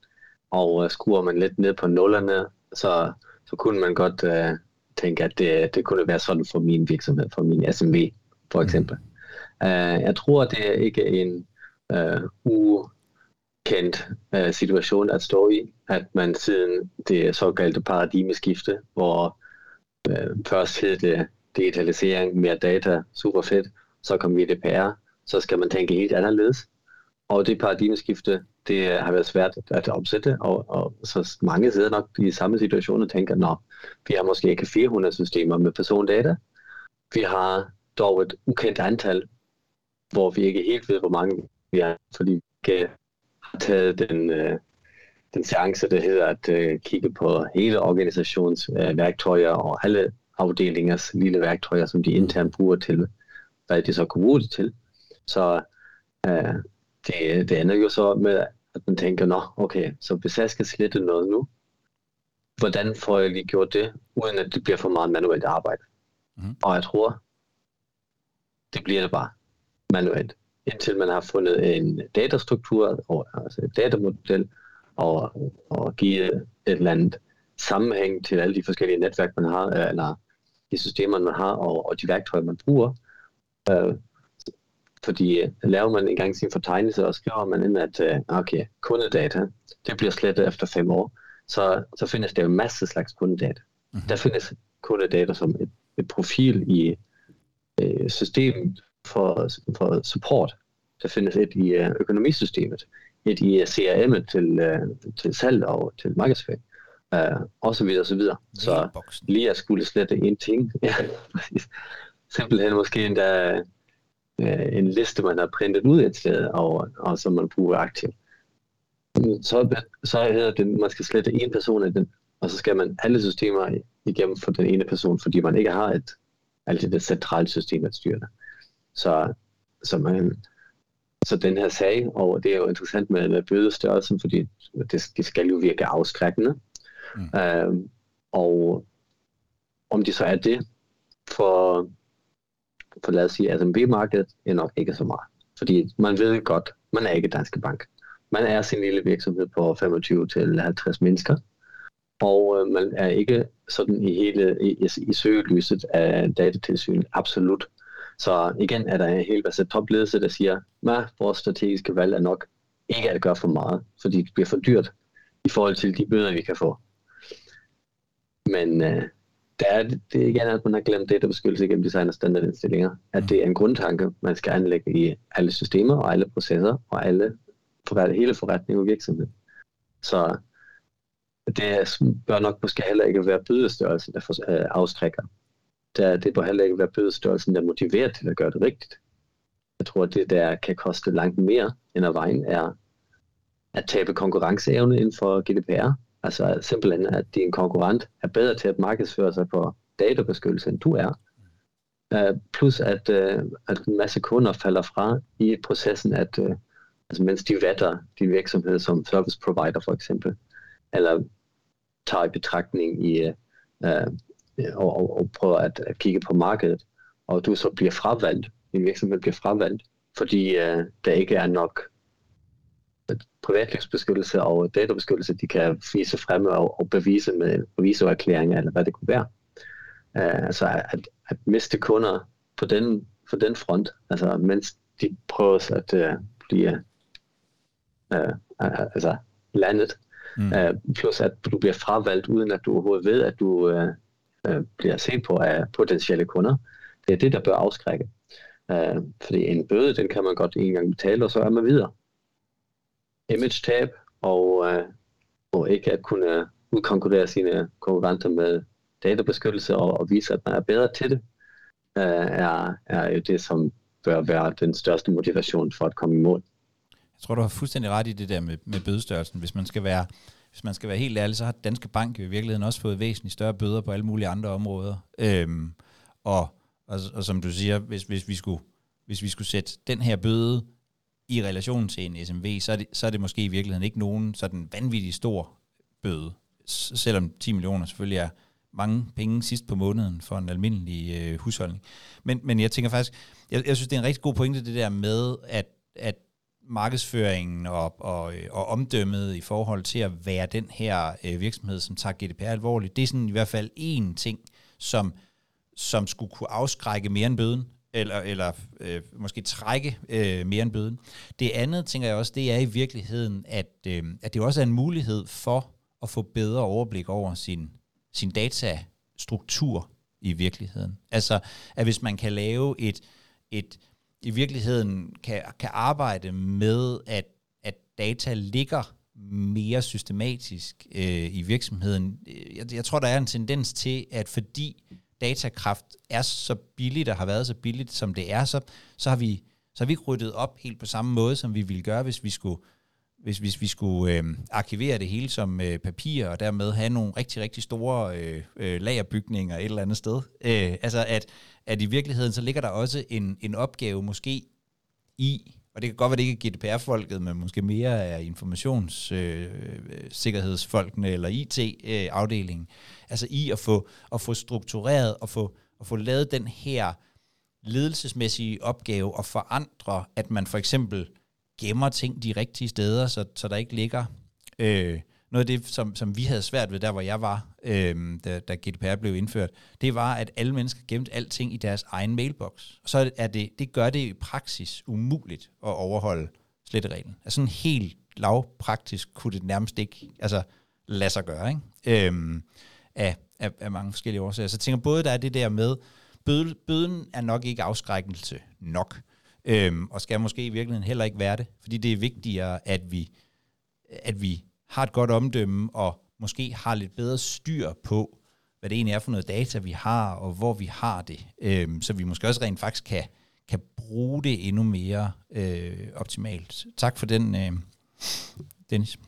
og uh, skruer man lidt ned på nullerne, så, så kunne man godt uh, tænke, at det, det kunne være sådan for min virksomhed, for min SMV for mm. eksempel. Mm. Uh, jeg tror, det er ikke en uh, kendt øh, situation at stå i, at man siden det såkaldte paradigmeskifte, hvor uh, først hed det digitalisering, mere data, super fedt, så kom GDPR, så skal man tænke helt anderledes. Og det paradigmeskifte, det har været svært at omsætte, og, og så mange sidder nok i samme situation og tænker, nå, vi har måske ikke 400 systemer med persondata. Vi har dog et ukendt antal, hvor vi ikke helt ved, hvor mange vi er, fordi vi ikke taget den, øh, den chance, der hedder at øh, kigge på hele organisations øh, værktøjer og alle afdelingers lille værktøjer, som de internt bruger til, hvad de så kan bruge det til. Så øh, det, det ender jo så med, at man tænker, nå, okay, så hvis jeg skal slette noget nu, hvordan får jeg lige gjort det, uden at det bliver for meget manuelt arbejde? Mm. Og jeg tror, det bliver det bare manuelt, indtil man har fundet en datastruktur, og, altså et datamodel, og, og give et eller andet sammenhæng til alle de forskellige netværk, man har, eller de systemer, man har, og, og de værktøjer, man bruger. Øh, fordi øh, laver man engang sin fortegnelse, og skriver man ind, at øh, okay, kundedata, det bliver slettet efter fem år, så, så findes der jo en masse slags kundedata. Mm-hmm. Der findes kundedata som et, et profil i øh, systemet for, for support. Der findes et i øh, økonomisystemet, et i CRM'et til, øh, til salg og til markedsføring øh, og så videre, og så videre. Så lige at skulle slette en ting, ja, simpelthen måske endda øh, en liste, man har printet ud et sted, og, og som man bruger aktivt. Så, så hedder det, man skal slette en person af den, og så skal man alle systemer igennem for den ene person, fordi man ikke har et altid et centralt system at styre det. Så, så, man, så den her sag, og det er jo interessant med, med bødestørrelsen, fordi det, det skal jo virke afskrækkende, Mm. Øh, og om de så er det for, for lad os sige, SMB-markedet er nok ikke så meget. Fordi man ved godt, man er ikke Danske Bank. Man er sin lille virksomhed på 25 til 50 mennesker, og øh, man er ikke sådan i hele i, i, i søgelyset af datatilsyn, absolut. Så igen er der en hel masse topledelse, der siger, at vores strategiske valg er nok ikke at gøre for meget, fordi det bliver for dyrt i forhold til de bøder, vi kan få. Men øh, der er, det er igen, at man har glemt databeskyttelse gennem design og standardindstillinger. At det er en grundtanke, man skal anlægge i alle systemer og alle processer og alle, for hele forretning og virksomhed. Så det bør nok måske heller ikke være bødestørrelsen, der øh, afskrækker. Øh, det, det bør heller ikke være bødestørrelsen, der motiverer til at gøre det rigtigt. Jeg tror, at det der kan koste langt mere end af vejen er at tabe konkurrenceevne inden for GDPR. Altså simpelthen, at din konkurrent er bedre til at markedsføre sig på databeskyttelse, end du er. Uh, plus at, uh, at en masse kunder falder fra i processen, at uh, altså, mens de vetter de virksomheder som service provider for eksempel, eller tager i betragtning i, uh, og, og, og prøver at, at kigge på markedet, og du så bliver fravalgt, din virksomhed bliver fravalgt, fordi uh, der ikke er nok privatlivsbeskyttelse og databeskyttelse, de kan vise frem og, og bevise med revisorerklæringer, eller hvad det kunne være. Uh, altså at, at miste kunder på den, på den front, altså mens de prøver at uh, blive uh, altså landet, mm. uh, plus at du bliver fravalgt, uden at du overhovedet ved, at du uh, Øh, bliver set på af potentielle kunder. Det er det, der bør afskrække. Øh, fordi en bøde, den kan man godt en gang betale, og så er man videre image-tab, og, øh, og ikke at kunne udkonkurrere sine konkurrenter med databeskyttelse og, og vise, at man er bedre til det, øh, er, er jo det, som bør være den største motivation for at komme i mål. Jeg tror, du har fuldstændig ret i det der med, med bødestørrelsen. Hvis man skal være hvis man skal være helt ærlig, så har Danske Bank jo i virkeligheden også fået væsentligt større bøder på alle mulige andre områder. Øhm, og, og, og som du siger, hvis, hvis, vi skulle, hvis vi skulle sætte den her bøde i relation til en SMV, så er, det, så er det måske i virkeligheden ikke nogen sådan vanvittig stor bøde, selvom 10 millioner selvfølgelig er mange penge sidst på måneden for en almindelig øh, husholdning. Men, men jeg tænker faktisk, jeg, jeg synes, det er en rigtig god pointe, det der med, at, at markedsføringen og, og, og omdømmet i forhold til at være den her øh, virksomhed, som tager GDPR alvorligt, det er sådan i hvert fald én ting, som, som skulle kunne afskrække mere end bøden eller, eller øh, måske trække øh, mere end bøden. Det andet, tænker jeg også, det er i virkeligheden, at, øh, at det også er en mulighed for at få bedre overblik over sin, sin datastruktur i virkeligheden. Altså, at hvis man kan lave et, et i virkeligheden kan, kan arbejde med, at, at data ligger mere systematisk øh, i virksomheden. Øh, jeg, jeg tror, der er en tendens til, at fordi datakraft er så billigt og har været så billigt, som det er, så, så, har, vi, så har vi ikke ryddet op helt på samme måde, som vi ville gøre, hvis vi skulle, hvis, hvis vi skulle øh, arkivere det hele som øh, papir, og dermed have nogle rigtig, rigtig store øh, øh, lagerbygninger et eller andet sted. Øh, altså at, at i virkeligheden, så ligger der også en, en opgave måske i, og det kan godt være, det ikke er GDPR-folket, men måske mere er informationssikkerhedsfolkene øh, øh eller IT-afdelingen, øh, altså i at få, at få struktureret og få, at få lavet den her ledelsesmæssige opgave og forandre, at man for eksempel gemmer ting de rigtige steder, så, så der ikke ligger øh, noget af det, som, som vi havde svært ved, der hvor jeg var, øh, da, da GDPR blev indført, det var, at alle mennesker gemte alting i deres egen mailbox. Og så er det, det gør det i praksis umuligt at overholde slettereglen. Altså sådan helt lavpraktisk kunne det nærmest ikke altså, lade sig gøre, ikke? Øh, af, af, af mange forskellige årsager. Så jeg tænker både, der er det der med, bøden, bøden er nok ikke afskrækkelse nok, øhm, og skal måske i virkeligheden heller ikke være det, fordi det er vigtigere, at vi, at vi har et godt omdømme, og måske har lidt bedre styr på, hvad det egentlig er for noget data, vi har, og hvor vi har det, øhm, så vi måske også rent faktisk kan, kan bruge det endnu mere øh, optimalt. Tak for den, øh, Dennis.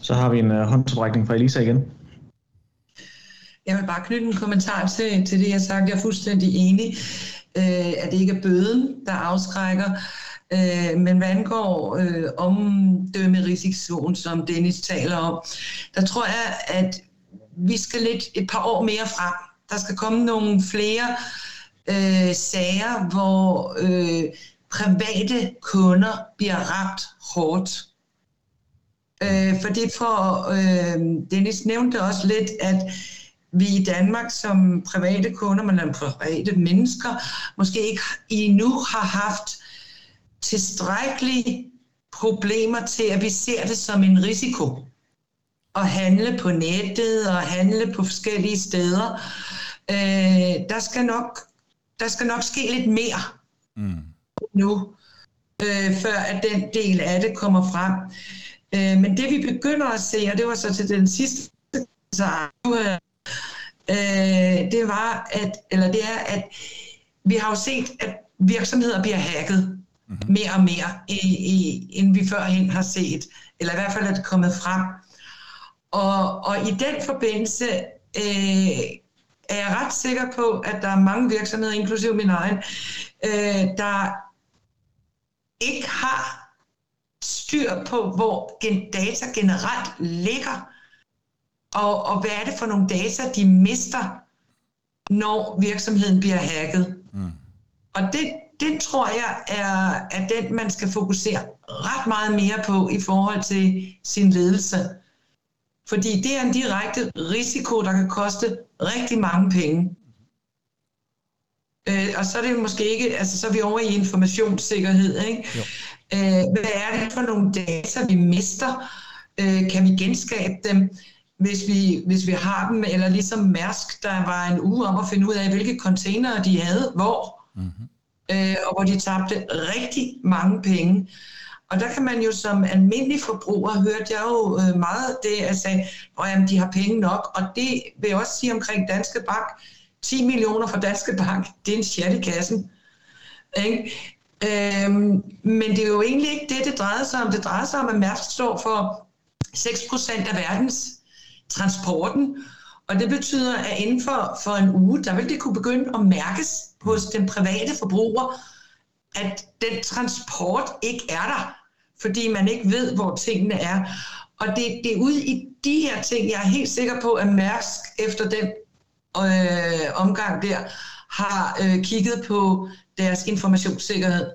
Så har vi en øh, håndtrækning fra Elisa igen. Jeg vil bare knytte en kommentar til, til det, jeg har sagt. Jeg er fuldstændig enig, øh, at det ikke er bøden, der afskrækker. Øh, men hvad angår øh, omdømmerisikoen, som Dennis taler om, der tror jeg, at vi skal lidt et par år mere frem. Der skal komme nogle flere øh, sager, hvor øh, private kunder bliver ramt hårdt. Øh, for det for, øh, Dennis nævnte også lidt, at vi i Danmark som private kunder, men private mennesker, måske ikke endnu har haft tilstrækkelige problemer til, at vi ser det som en risiko. at handle på nettet og handle på forskellige steder. Øh, der, skal nok, der skal nok ske lidt mere mm. nu, øh, før at den del af det kommer frem. Øh, men det vi begynder at se, og det var så til den sidste, så, øh, det var, at, eller det er, at vi har jo set, at virksomheder bliver hacket mm-hmm. mere og mere, i, i, end vi førhen har set, eller i hvert fald er det kommet frem. Og, og i den forbindelse øh, er jeg ret sikker på, at der er mange virksomheder, inklusive min egen, øh, der ikke har styr på, hvor data generelt ligger, og, og hvad er det for nogle data, de mister, når virksomheden bliver hacket. Mm. Og det, det tror jeg er, er den, man skal fokusere ret meget mere på i forhold til sin ledelse. Fordi det er en direkte risiko, der kan koste rigtig mange penge. Øh, og så er det måske ikke, altså så er vi over i informationssikkerhed, ikke? Jo. Øh, hvad er det for nogle data, vi mister? Øh, kan vi genskabe dem, hvis vi, hvis vi har dem? Eller ligesom Mærsk, der var en uge om at finde ud af, hvilke containere de havde, hvor. Mm-hmm. Øh, og hvor de tabte rigtig mange penge. Og der kan man jo som almindelig forbruger, hørte jeg jo øh, meget det, at sagde, at de har penge nok. Og det vil jeg også sige omkring Danske Bank. 10 millioner fra Danske Bank, det er en chat i kassen. Ikke? Øhm, men det er jo egentlig ikke det, det drejer sig om. Det drejer sig om, at Mærsk står for 6% af verdens transporten, og det betyder, at inden for, for en uge, der vil det kunne begynde at mærkes hos den private forbruger, at den transport ikke er der, fordi man ikke ved, hvor tingene er. Og det, det er ude i de her ting, jeg er helt sikker på, at Mærsk efter den øh, omgang der, har øh, kigget på deres informationssikkerhed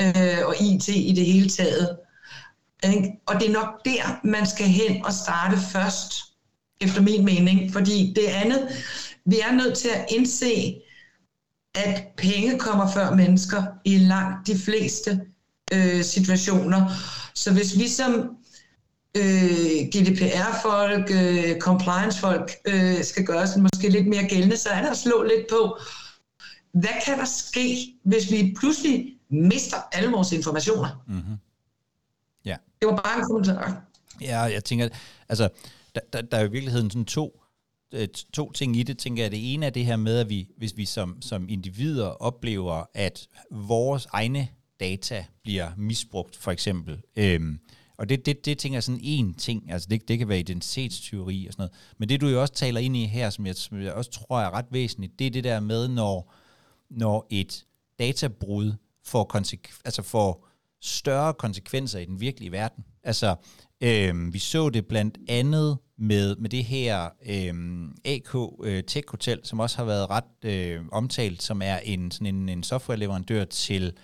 øh, og IT i det hele taget. Og det er nok der, man skal hen og starte først, efter min mening. Fordi det andet, vi er nødt til at indse, at penge kommer før mennesker i langt de fleste øh, situationer. Så hvis vi som øh, GDPR-folk, øh, compliance-folk øh, skal gøre sådan måske lidt mere gældende, så er der at slå lidt på, hvad kan der ske, hvis vi pludselig mister alle vores informationer? Mm-hmm. Det var bare en kommentar. Ja, jeg tænker, altså, der, der, der er jo i virkeligheden sådan to, øh, to ting i det, tænker jeg. Det ene er det her med, at vi, hvis vi som, som individer oplever, at vores egne data bliver misbrugt, for eksempel, øhm, og det, det, det tænker jeg sådan en ting, altså det, det kan være identitetsteori og sådan noget, men det du jo også taler ind i her, som jeg, som jeg også tror er ret væsentligt, det er det der med, når, når et databrud får, konsek- altså får større konsekvenser i den virkelige verden. Altså, øh, vi så det blandt andet med, med det her øh, AK øh, Tech Hotel, som også har været ret øh, omtalt, som er en, sådan en, en softwareleverandør til,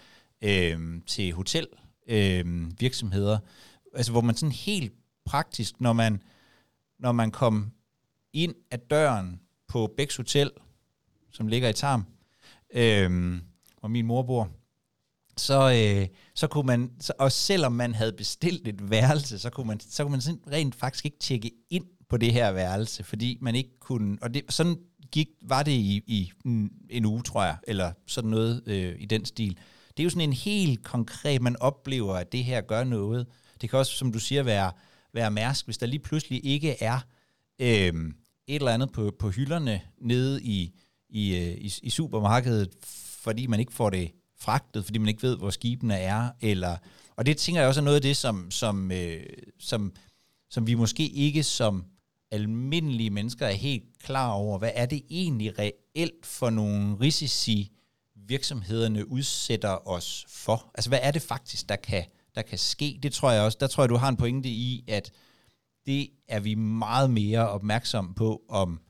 øh, til hotel øh, virksomheder, altså hvor man sådan helt praktisk, når man, når man kom ind ad døren på Bæks Hotel, som ligger i Tarm, øh, hvor min mor bor, så, øh, så kunne man, så, og selvom man havde bestilt et værelse, så kunne man, så kunne man rent faktisk ikke tjekke ind på det her værelse, fordi man ikke kunne, og det, sådan gik, var det i, i en, en uge, tror jeg, eller sådan noget øh, i den stil. Det er jo sådan en helt konkret, man oplever, at det her gør noget. Det kan også, som du siger, være, være mærsk, hvis der lige pludselig ikke er øh, et eller andet på, på hylderne nede i, i, øh, i, i supermarkedet, fordi man ikke får det fragtet, fordi man ikke ved, hvor skibene er. Eller, og det tænker jeg også er noget af det, som, som, øh, som, som vi måske ikke som almindelige mennesker er helt klar over. Hvad er det egentlig reelt for nogle risici, virksomhederne udsætter os for? Altså, hvad er det faktisk, der kan, der kan ske? Det tror jeg også, der tror jeg, du har en pointe i, at det er vi meget mere opmærksom på om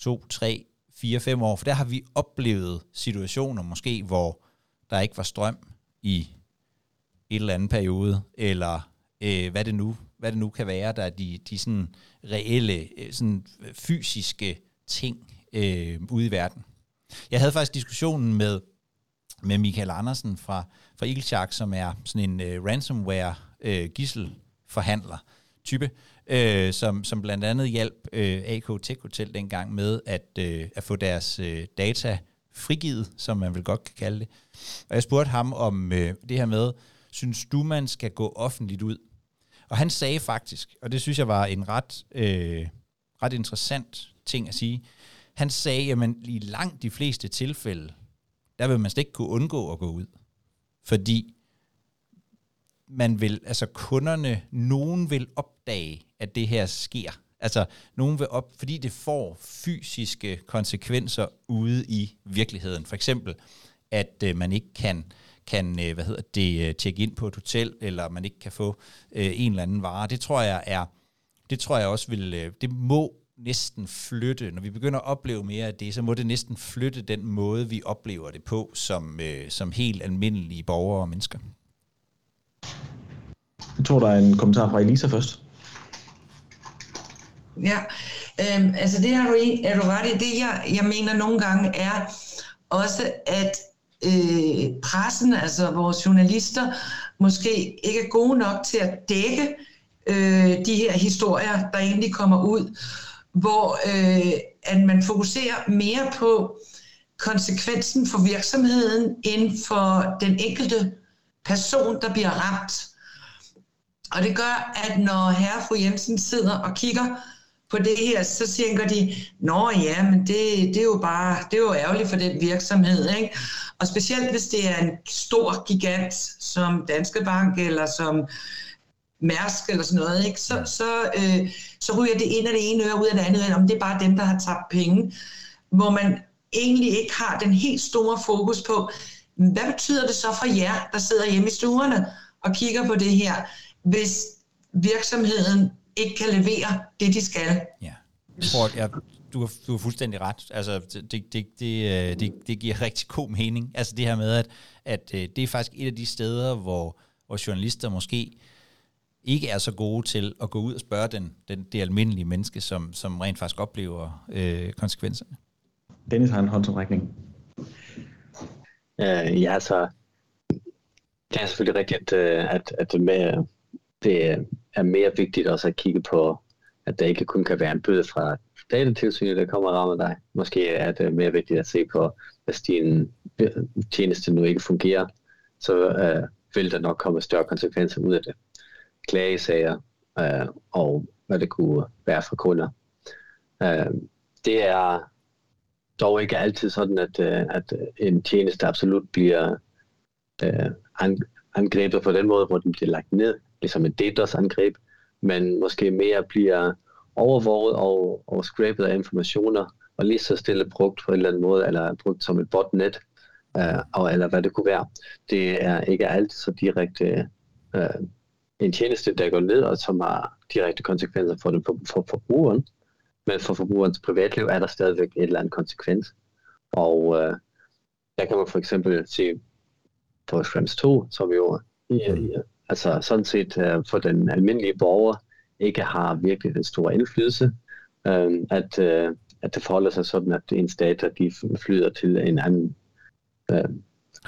to, tre, fire, fem år, for der har vi oplevet situationer måske, hvor der ikke var strøm i et eller andet periode, eller øh, hvad, det nu, hvad det nu kan være, der er de, de sådan reelle, øh, sådan fysiske ting øh, ude i verden. Jeg havde faktisk diskussionen med, med Michael Andersen fra, fra Eagle Shark, som er sådan en øh, ransomware øh, gisselforhandler type, øh, som, som blandt andet hjalp øh, AK Tech Hotel dengang med at, øh, at få deres øh, data frigivet, som man vel godt kan kalde det. Og jeg spurgte ham om øh, det her med, synes du, man skal gå offentligt ud? Og han sagde faktisk, og det synes jeg var en ret, øh, ret interessant ting at sige, han sagde, at i langt de fleste tilfælde, der vil man slet ikke kunne undgå at gå ud. Fordi man vil, altså kunderne, nogen vil opdage, at det her sker. Altså, nogen vil op, fordi det får fysiske konsekvenser ude i virkeligheden. For eksempel, at øh, man ikke kan kan øh, hvad hedder det, øh, tjekke ind på et hotel, eller man ikke kan få øh, en eller anden vare. Det tror jeg er, det tror jeg også vil, øh, det må næsten flytte, når vi begynder at opleve mere af det, så må det næsten flytte den måde, vi oplever det på, som, øh, som helt almindelige borgere og mennesker. Jeg tror, der er en kommentar fra Elisa først. Ja, øhm, altså det har du, er du ret i. Det jeg, jeg mener nogle gange er også, at øh, pressen, altså vores journalister, måske ikke er gode nok til at dække øh, de her historier, der egentlig kommer ud, hvor øh, at man fokuserer mere på konsekvensen for virksomheden end for den enkelte person, der bliver ramt. Og det gør, at når herre fru Jensen sidder og kigger på det her, så tænker de, nå ja, men det, det er jo bare, det er jo ærgerligt for den virksomhed, ikke? Og specielt hvis det er en stor gigant som Danske Bank eller som Mærsk eller sådan noget, ikke? Så, så, øh, så ryger det ind af det ene øre ud af det andet om det er bare dem, der har tabt penge, hvor man egentlig ikke har den helt store fokus på, hvad betyder det så for jer, der sidder hjemme i stuerne og kigger på det her, hvis virksomheden ikke kan levere det, de skal. Ja. Jeg tror, jeg, du, har, du har fuldstændig ret. Altså, det, det, det, øh, det, det giver rigtig god mening. Altså det her med, at, at øh, det er faktisk et af de steder, hvor, hvor journalister måske ikke er så gode til at gå ud og spørge den, den, det almindelige menneske, som, som rent faktisk oplever øh, konsekvenserne. Dennis har en håndsomrækning. Øh, ja, altså, det er selvfølgelig rigtigt, at, at, at med, det er mere vigtigt også at kigge på, at der ikke kun kan være en bøde fra datatilsynet, der kommer og rammer dig. Måske er det mere vigtigt at se på, hvis din øh, tjeneste nu ikke fungerer, så øh, vil der nok komme større konsekvenser ud af det. Klagesager øh, og hvad det kunne være for kunder. Øh, det er dog ikke altid sådan, at, øh, at øh, en tjeneste absolut bliver øh, angrebet på den måde, hvor den bliver lagt ned ligesom et DDoS-angreb, men måske mere bliver overvåget og, og scrapet af informationer, og lige så stille brugt på en eller anden måde, eller brugt som et botnet, øh, og, eller hvad det kunne være. Det er ikke altid så direkte øh, en tjeneste, der går ned, og som har direkte konsekvenser for, den, for, for forbrugeren, men for forbrugerens privatliv er der stadigvæk et eller andet konsekvens. Og øh, der kan man for eksempel se på Schrems 2, som jo i, i, altså sådan set øh, for den almindelige borger ikke har virkelig den store indflydelse, øh, at, øh, at det forholder sig sådan, at ens data de flyder til en anden øh,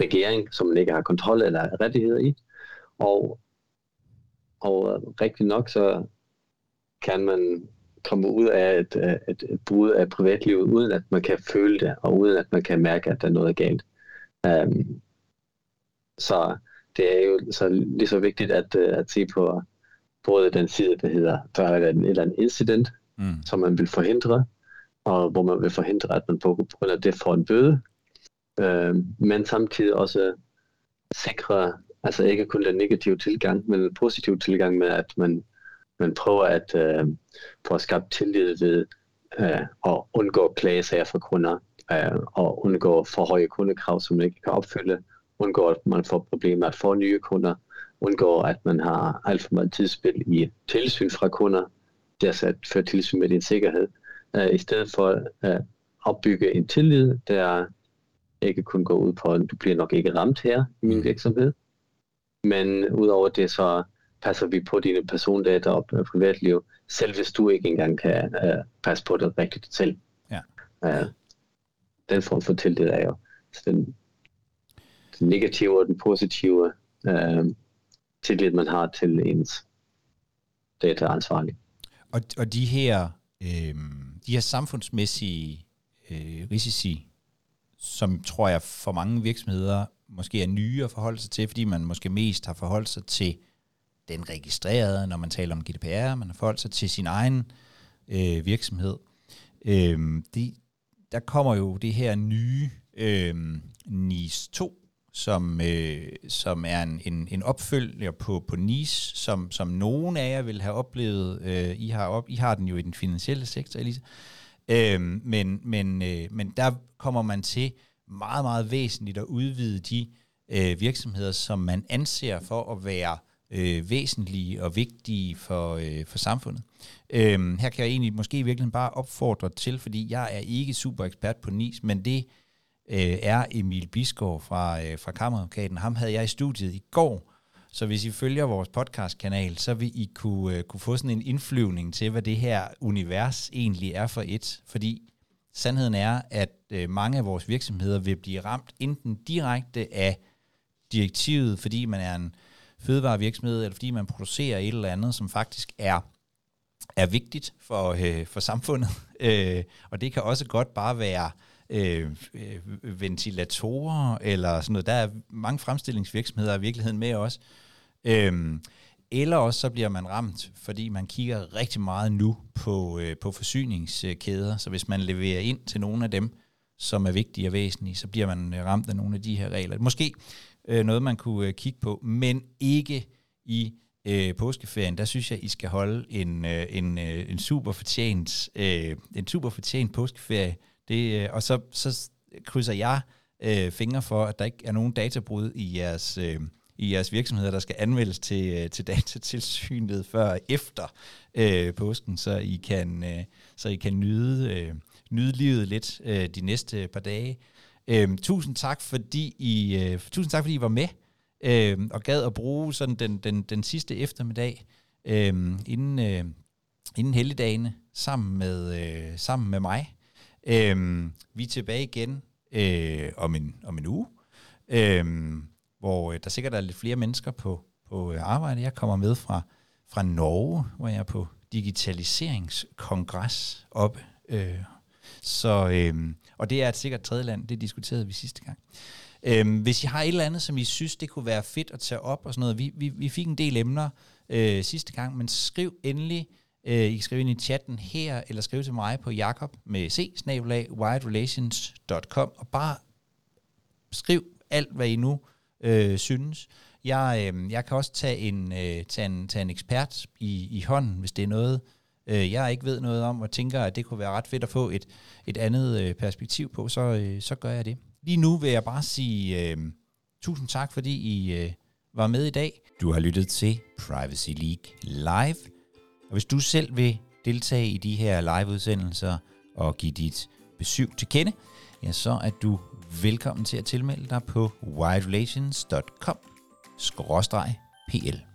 regering, som man ikke har kontrol eller rettigheder i. Og, og øh, rigtig nok så kan man komme ud af et, øh, et, et brud af privatlivet, uden at man kan føle det, og uden at man kan mærke, at der er noget galt. Um, så det er jo så lige så vigtigt at, øh, at se på både den side, der hedder, der er et eller andet incident, mm. som man vil forhindre, og hvor man vil forhindre, at man på grund af det får en bøde, øh, men samtidig også sikre, altså ikke kun den negative tilgang, men den positive tilgang med, at man, man prøver at øh, få skabt tillid ved øh, at undgå klagesager fra kunder, øh, og undgå for høje kundekrav, som man ikke kan opfylde, undgår, at man får problemer at få nye kunder, undgår, at man har alt for meget tidsspil i tilsyn fra kunder, det er at føre tilsyn med din sikkerhed, uh, i stedet for at opbygge en tillid, der ikke kun går ud på, at du bliver nok ikke ramt her i min mm. virksomhed, men udover det, så passer vi på dine persondata og privatliv, selv hvis du ikke engang kan uh, passe på det rigtigt selv. Ja. Uh, den form for tillid er jo den negative og den positive øh, tillid, man har til ens dataansvarlig. Og, og de her øh, de her samfundsmæssige øh, risici, som tror jeg for mange virksomheder måske er nye at forholde sig til, fordi man måske mest har forholdt sig til den registrerede, når man taler om GDPR, man har forholdt sig til sin egen øh, virksomhed. Øh, de, der kommer jo det her nye øh, NIS 2, som, øh, som er en, en, en opfølger på, på NIS, som, som nogen af jer vil have oplevet. Øh, I, har op, I har den jo i den finansielle sektor, Elisa. Øh, men, men, øh, men der kommer man til meget, meget væsentligt at udvide de øh, virksomheder, som man anser for at være øh, væsentlige og vigtige for, øh, for samfundet. Øh, her kan jeg egentlig måske virkelig bare opfordre til, fordi jeg er ikke super ekspert på NIS, men det øh, er Emil Biskov fra, øh, fra Kammeradvokaten. Ham havde jeg i studiet i går, så hvis I følger vores podcastkanal, så vil I kunne, øh, kunne få sådan en indflyvning til, hvad det her univers egentlig er for et. Fordi sandheden er, at øh, mange af vores virksomheder vil blive ramt enten direkte af direktivet, fordi man er en fødevarevirksomhed, eller fordi man producerer et eller andet, som faktisk er er vigtigt for, øh, for samfundet. Øh, og det kan også godt bare være øh, Øh, øh, ventilatorer eller sådan noget. Der er mange fremstillingsvirksomheder i virkeligheden med også. Øh, eller også så bliver man ramt, fordi man kigger rigtig meget nu på, øh, på forsyningskæder. Så hvis man leverer ind til nogle af dem, som er vigtige og væsentlige, så bliver man øh, ramt af nogle af de her regler. Måske øh, noget, man kunne øh, kigge på, men ikke i øh, påskeferien. Der synes jeg, I skal holde en, øh, en, øh, en super fortjent, øh, en super fortjent påskeferie. Det, øh, og så, så krydser jeg øh, fingre for, at der ikke er nogen databrud i jeres, øh, i jeres virksomheder, der skal anmeldes til, øh, til datatilsynet før efter øh, påsken, så I kan, øh, så I kan nyde, øh, nyde livet lidt øh, de næste par dage. Øh, tusind tak, fordi I, øh, tusind tak, fordi I var med øh, og gad at bruge sådan den, den, den sidste eftermiddag øh, inden, øh, inden helligdagene sammen med, øh, sammen med mig. Øhm, vi er tilbage igen øh, om, en, om en uge, øhm, øh, hvor der sikkert er lidt flere mennesker på, på øh, arbejde. Jeg kommer med fra, fra Norge, hvor jeg er på digitaliseringskongres op. Øh, så, øh, og det er et sikkert tredje land, det diskuterede vi sidste gang. Øh, hvis I har et eller andet, som I synes, det kunne være fedt at tage op og sådan noget. Vi, vi, vi fik en del emner øh, sidste gang, men skriv endelig Øh, I kan skrive ind i chatten her, eller skrive til mig på jakob med c wiredrelations.com og bare skriv alt, hvad I nu øh, synes. Jeg, øh, jeg kan også tage en, øh, tage en, tage en ekspert i, i hånden, hvis det er noget, øh, jeg ikke ved noget om, og tænker, at det kunne være ret fedt at få et, et andet øh, perspektiv på, så, øh, så gør jeg det. Lige nu vil jeg bare sige øh, tusind tak, fordi I øh, var med i dag. Du har lyttet til Privacy League Live. Og hvis du selv vil deltage i de her liveudsendelser og give dit besøg til kende, ja, så er du velkommen til at tilmelde dig på widerelations.com-pl.